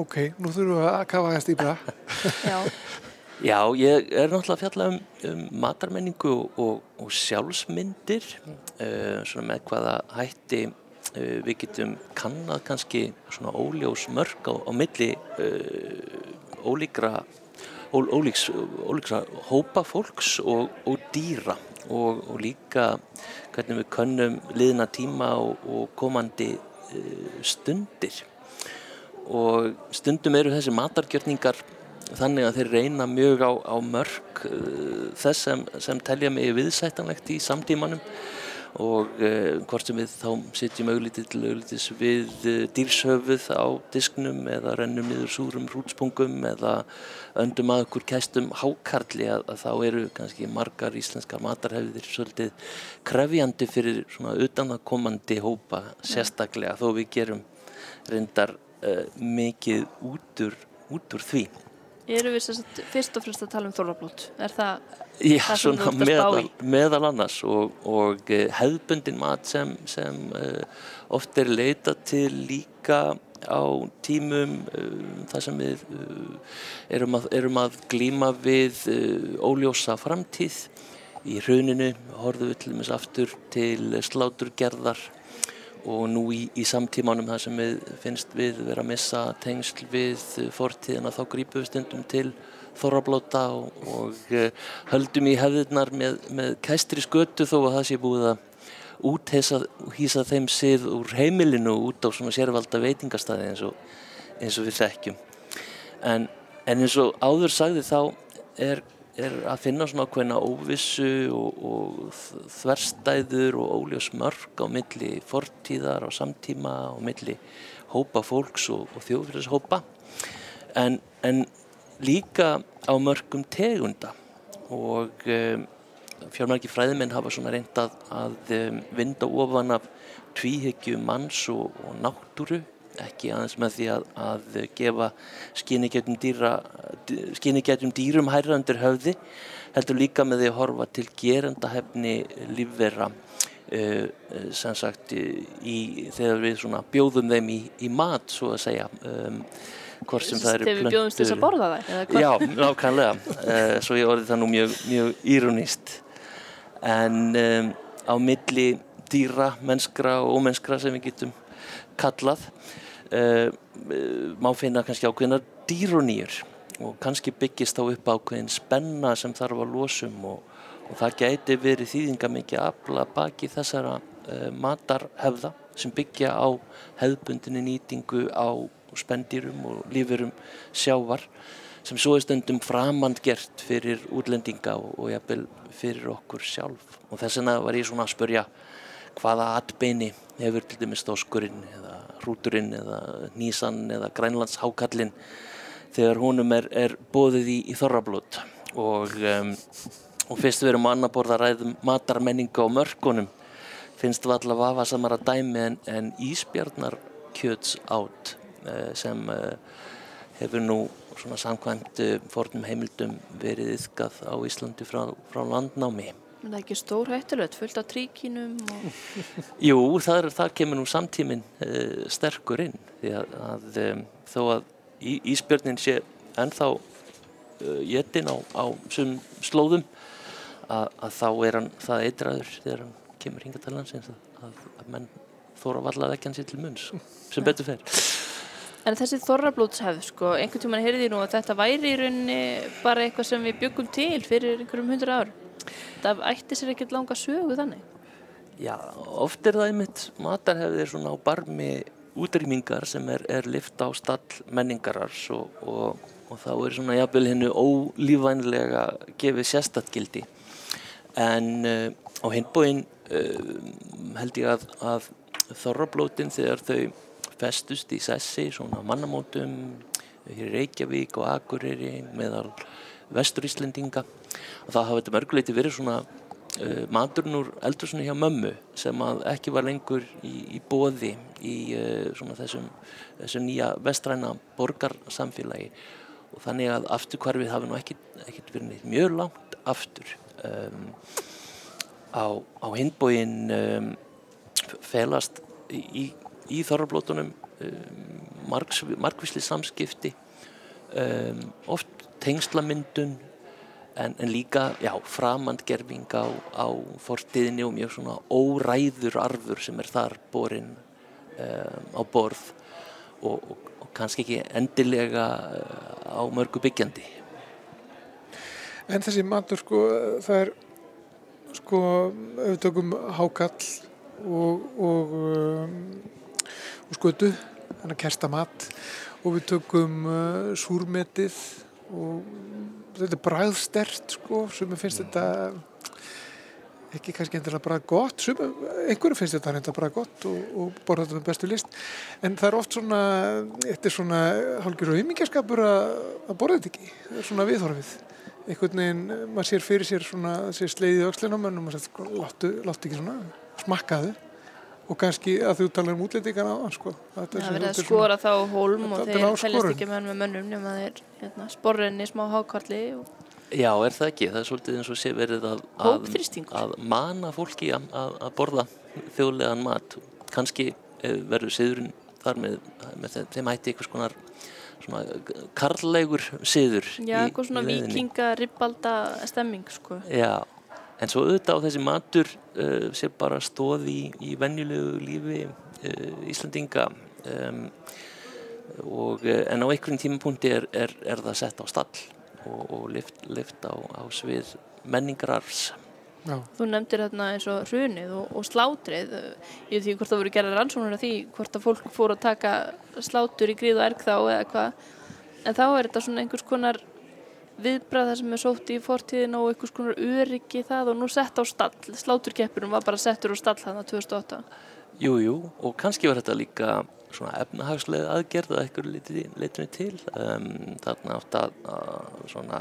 ok, nú þurfum við að kafa það stípla. Já, Já, ég er náttúrulega að fjalla um, um matarmenningu og, og, sjálfsmyndir, uh, svona með hvaða hætti uh, við getum kannad kannski svona óljós mörg á, á milli uh, ólíkra, ól, ólíks, ólíkra hópa fólks og, og dýra og, og líka hvernig við könnum liðna tíma og, komandi stundir. Og stundum eru þessi matargjörningar þannig að þeir reyna mjög á, á mörg uh, þess sem, sem telja mig viðsættanlegt í samtímanum og uh, hvort sem við þá sitjum auglítið til auglitis við uh, dýrshöfuð á disknum eða rennum niður súrum hrútspungum eða öndum að okkur kæstum hákarli að, að þá eru kannski margar íslenskar matarhefðir svolítið krefjandi fyrir svona utanakomandi hópa sérstaklega þó við gerum reyndar uh, mikið út úr, út úr því. Erum við sérst fyrst og fremst að tala um þorrablót. Er það, Já, Það sem þú ert að meðal, í. meðal annars og, og uh, hefðbundin mat sem, sem uh, oft er leita til líka á tímum uh, þar sem við uh, erum, að, erum að glíma við uh, óljósa framtíð. Í hruninu horfum við til dæmis aftur til sláturgerðar og nú í, í samtímanum það sem við finnst við vera að missa tengsl við fortíðina þá grípum við stundum til þorrablóta og, og uh, höldum í hefðirnar með, með kæstri skötu þó að það sé búið að úthýsa hýsa þeim sið úr heimilinu út á svona sérvalda veitingastæði eins og, eins og við þekkjum. En, en eins og áður sagði þá er er að finna svona ákveðna óvissu og, og þverstæður og óljós mörg á milli fortíðar og samtíma og milli hópa fólks og, og þjóðfélagshópa. En, en líka á mörgum tegunda. Og um, fjármargi fræðimenn hafa svona reynd að, um, vinda ofan af tvíhyggju manns og, og náttúru ekki aðeins með því að, að gefa skynigætum dýra skynigætum dýrum hærra undir höfði heldur líka með því að horfa til gerendahefni lífvera uh, sem sagt í, þegar við svona bjóðum þeim í, í mat svo að segja um, hvort sem það eru Þegar við bjóðumst þess að borða það? Já, nákvæmlega. Uh, svo ég orðið það nú mjög, mjög íronist. En um, á milli dýra, mennskra og ómennskra sem við getum kallað uh, má finna kannski ákveðnar dýronýjur og kannski byggist þá upp ákveðin spenna sem þarf að losum og, og það gæti verið þýðinga mikið afla baki þessara uh, matarhefða sem byggja á hefðbundinni nýtingu á spendýrum og lífurum sjávar sem svo er stundum framand gert fyrir útlendinga og, og jafnvel fyrir okkur sjálf. Og þess vegna var ég svona að spurja hvaða atbeini hefur til dæmis þoskurinn eða hrúturinn eða nýsan eða grænlandshákallinn þegar honum er, er bóðið í, í þorrablót og, um, og fyrst við erum á annar borða ræðum matarmenninga á mörkunum finnst við allavega vafa samara dæmi en, en íspjarnar kjöts átt uh, sem uh, hefur nú svona samkvæmt uh, fornum heimildum verið yfkað á Íslandi frá, frá landnámi. Það er ekki stór hættulegt, fullt af tríkinum og... Jú, þar, þar kemur nú samtíminn uh, sterkur inn því að, að um, þó að í, íspjörnin sé ennþá uh, jetin á, á sum slóðum að, að þá er hann það eitraður þegar hann kemur hinga til landsins að, að, menn þóra vallað ekki hans til munns sem betur fer. En þessi þorrablótshefð, sko, einhvern tímann heyrði ég nú að þetta væri í rauninni bara eitthvað sem við byggum til fyrir einhverjum hundra ár. Það ætti sér ekkert langa sögu þannig. Já, oft er það einmitt matarhefðir svona á barmi útrýmingar sem er, er lift á stall menningarars og, og, og þá er svona jafnvel hennu ólífænlega gefið sérstatgildi. En uh, á hinbóin uh, held ég að, að þorrablótin þegar þau festust í sessi, svona mannamótum hér í Reykjavík og Akureyri meðal vestur Og það hafa þetta mörguleiti verið svona uh, maturinn úr eldursunni hjá mömmu sem að ekki var lengur í, í bóði í uh, svona þessum, þessum nýja vestræna borgarsamfélagi. Og þannig að afturkvarfið hafi nú ekkit verið neitt mjög langt aftur. Um, á, á hinbóin um, felast í, í, þorrablótunum um, margs, margvísli samskipti oft tengslamyndun en, en líka já, framandgerfing á, á fortiðinni og mjög svona óræður arfur sem er þar borin um, á borð og, og, og kannski ekki endilega uh, á mörgu byggjandi. En þessi matur sko, það er sko, tökum hákall og, og, um, og skötu, þannig að kersta mat og við tökum uh, súrmetið og þetta er bræðstert sko, sem finnst þetta ekki kannski endilega bara gott, sem, einhverju finnst þetta reynda bara gott og, og borða þetta með bestu list en það er oft svona, þetta er svona hálfgjör og ymingjaskapur að, borða þetta ekki, það er svona viðhorfið. Einhvern veginn, maður sér fyrir sér svona þessi sleiðið öxlinum en maður sér sko, láttu, láttu ekki svona, smakkaðu og kannski að þú talar um útlendingan á hann sko. Þetta Það sem- verið að skora þá hólm og Þetta þeir teljast ekki með, með mönnum nema þeir hérna, sporrenni smá hákalli og Já, er það ekki? Það er svolítið eins og sé verið að, að, að mana fólki að, að, að borða þjóðlegan mat. Kanski eh, verður siðurinn þar með, með þeim, þeim hætti einhvers konar svona karlægur siður já, eitthvað svona vikinga, ribbalda stemming sko. Já, en svo auðvitað á þessi matur uh, sé bara stóð í, í venjulegu lífi uh, Íslandinga um, og, uh, en á einhverjum tímapunkti er, er, er það sett á stall og, og lift, lift á, á svið menningararfs. Já, Þú nefndir þarna eins og hrunið og, og slátrið. Ég veit því hvort það voru gerðar rannsóknir af því hvort að fólk fór að taka slátur í gríð og erg þá eða hvað. En þá er þetta svona einhvers konar viðbrað það sem er sótt í fortíðin og einhvers konar öryggi það og nú sett á stall, sláturkeppurinn var bara settur á stall þannig 2008. Jú, jú, og kannski var þetta líka svona efnahagslega aðgerð að leitinu, leitinu til. Um, þarna átt að, að svona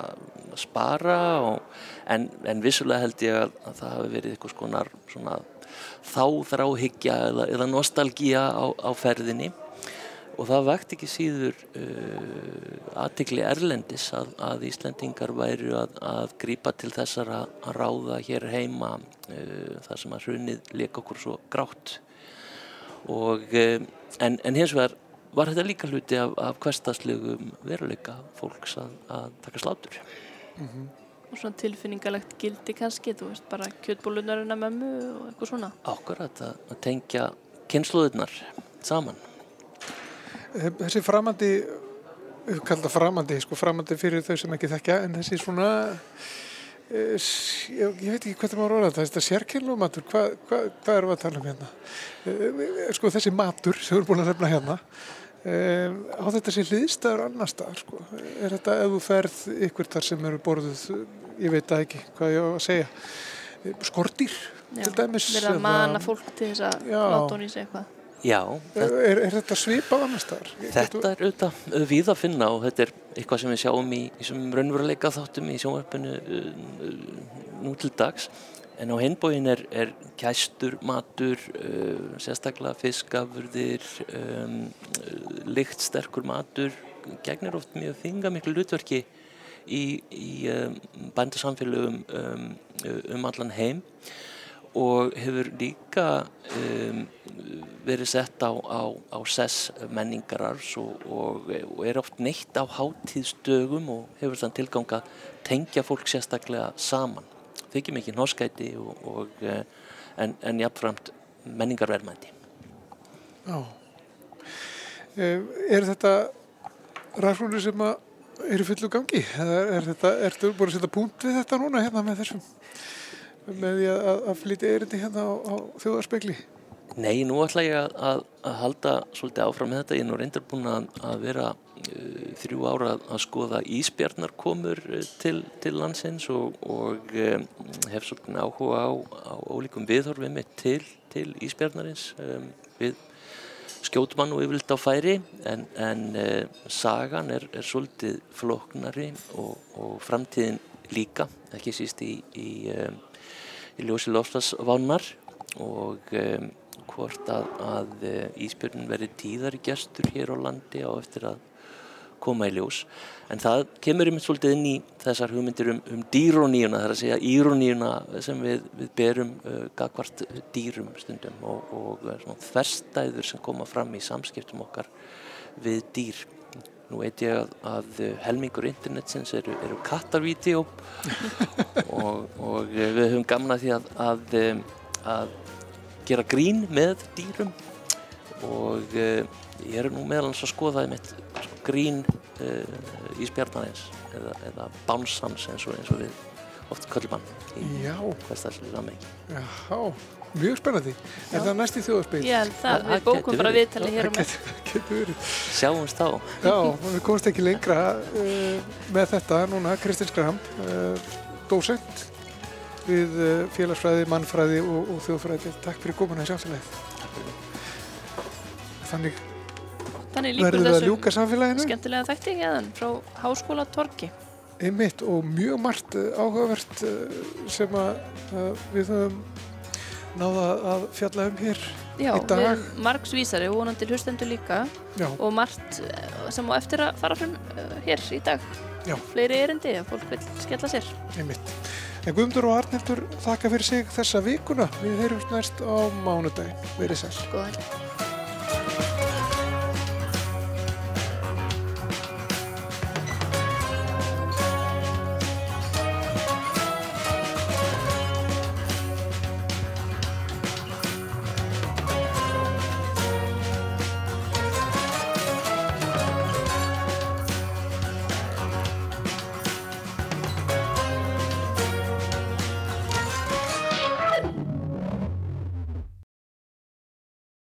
spara og, en, en vissulega held ég að, að það hafi verið einhvers konar svona þá þráhyggja eða, eða nostalgía á, á ferðinni og það vekt ekki síður uh, aðtikli erlendis að, að Íslendingar væru að, að grípa til þessar að, að ráða hér heima uh, þar sem að hrunið leika okkur svo grátt. Og uh, en, en hins vegar var þetta líka hluti af, af hverstaslegum veruleika fólks að, að taka slátur. Og svona tilfinningalegt gildi kannski, þú veist, bara kjötbólunarinn að mömmu og eitthvað svona. ákvarðat að, að tengja kynsluðunar saman Þessi framandi, það framandi, sko framandi fyrir þau sem ekki þekkja, en þessi svona, eh, ég, ég veit ekki hvað það maður orða þetta, þetta sérkynlu matur, hvað, hvað, hvað erum við að tala um hérna? Eh, Sko þessi matur sem við erum búin að nefna hérna, eh, á þetta sé hliðstæður annar staðar, sko. Er þetta ef þú ferð ykkur þar sem eru borðuð, ég veit það ekki hvað ég á að segja, eh, skordýr til dæmis? Verið að mana fólk til þess að láta hún í sig eitthvað. Já, Er, er, er þetta svipað annar staðar? Þetta er auðvitað uh, víð að finna og þetta er eitthvað sem við sjáum í, í raunveruleika þáttum í sjónvarpinu uh, uh, nú til dags en á hinbóin er, er kæstur, matur, uh, sérstaklega fiskafurðir, um, lyktsterkur matur, gegnir oft mjög þinga miklu hlutverki í, í um, bændasamfélögum um, um allan heim og hefur líka um, verið sett á, á, á sess menningarars og, og, og er oft neitt á hátíðstögum og hefur þann tilgang að tengja fólk sérstaklega saman. Þykir mikið norskæti og, eh, en, en jafnframt menningarverðmændi. Já. Eh, Er þetta rannsóknir sem eru fullu gangi? Er, er þetta, ertu búin að setja punkt við þetta núna hérna með þessum, með því að, að flytja erindi hérna á, á þjóðarspegli? Nei, nú ætla ég að, að, að halda svolítið áfram með þetta. Ég er nú reyndar búin að, vera uh, þrjú ára að, skoða ísbjarnarkomur uh, til, til landsins og, og um, hef svolítið áhuga á, á ólíkum viðhorfið mitt til, til ísbjarnarins. Um, við skjótum hann og yfirleitt á færi en, en uh, sagan er, er svolítið flóknari og, og framtíðin líka, ekki síst í, í, um, í ljósi lofslagsvánar og um, hvort að, að uh, ísbjörnin verði tíðari gestur hér á landi á eftir að koma í ljós. En það kemur einmitt svolítið inn í þessar hugmyndir um, um dýróníuna, það er að segja íróníuna sem við, við berum uh, gagvart dýrum stundum og, og svona þverstæður sem koma fram í samskiptum okkar við dýr. Nú veit ég að, að helmingur internetsins eru, eru kattarvídeó og, og við höfum gamna því að, að, um, að gera grín með dýrum. Og uh, ég er nú meðal hans að skoða einmitt grín uh, í spjarnarins eða, eða bánsans eins og, eins og við oft köllum hann í sammengi. Já, mjög spennandi. Er það næst í þjóðarspegli? Ég held það, Það við bókum bara viðtalið hér og með. Getur verið. Sjáumst þá. Já, við komumst ekki lengra uh, með þetta núna, Kristins Graham, uh, dósent við uh, félagsfræði, mannfræði og, og þjóðfræði. Takk fyrir komuna í samfélagið. Þannig Þannig líkur verður við að ljúka samfélaginu. skemmtilega þætti hérna frá Háskóla Torki. Einmitt og mjög margt áhugavert sem að við höfum náða að fjalla um hér Já, í dag. við margsvísari og vonandi hlustendur líka Já, og margt eh, sem á eftir að fara fram uh, hér í dag. Já. Fleiri erindi að fólk vil skella sér. einmitt. En Guðmundur og Arnildur þakka fyrir sig þessa vikuna. Við heyrjumst næst á mánudaginn. Verið sæl. Góða helgi.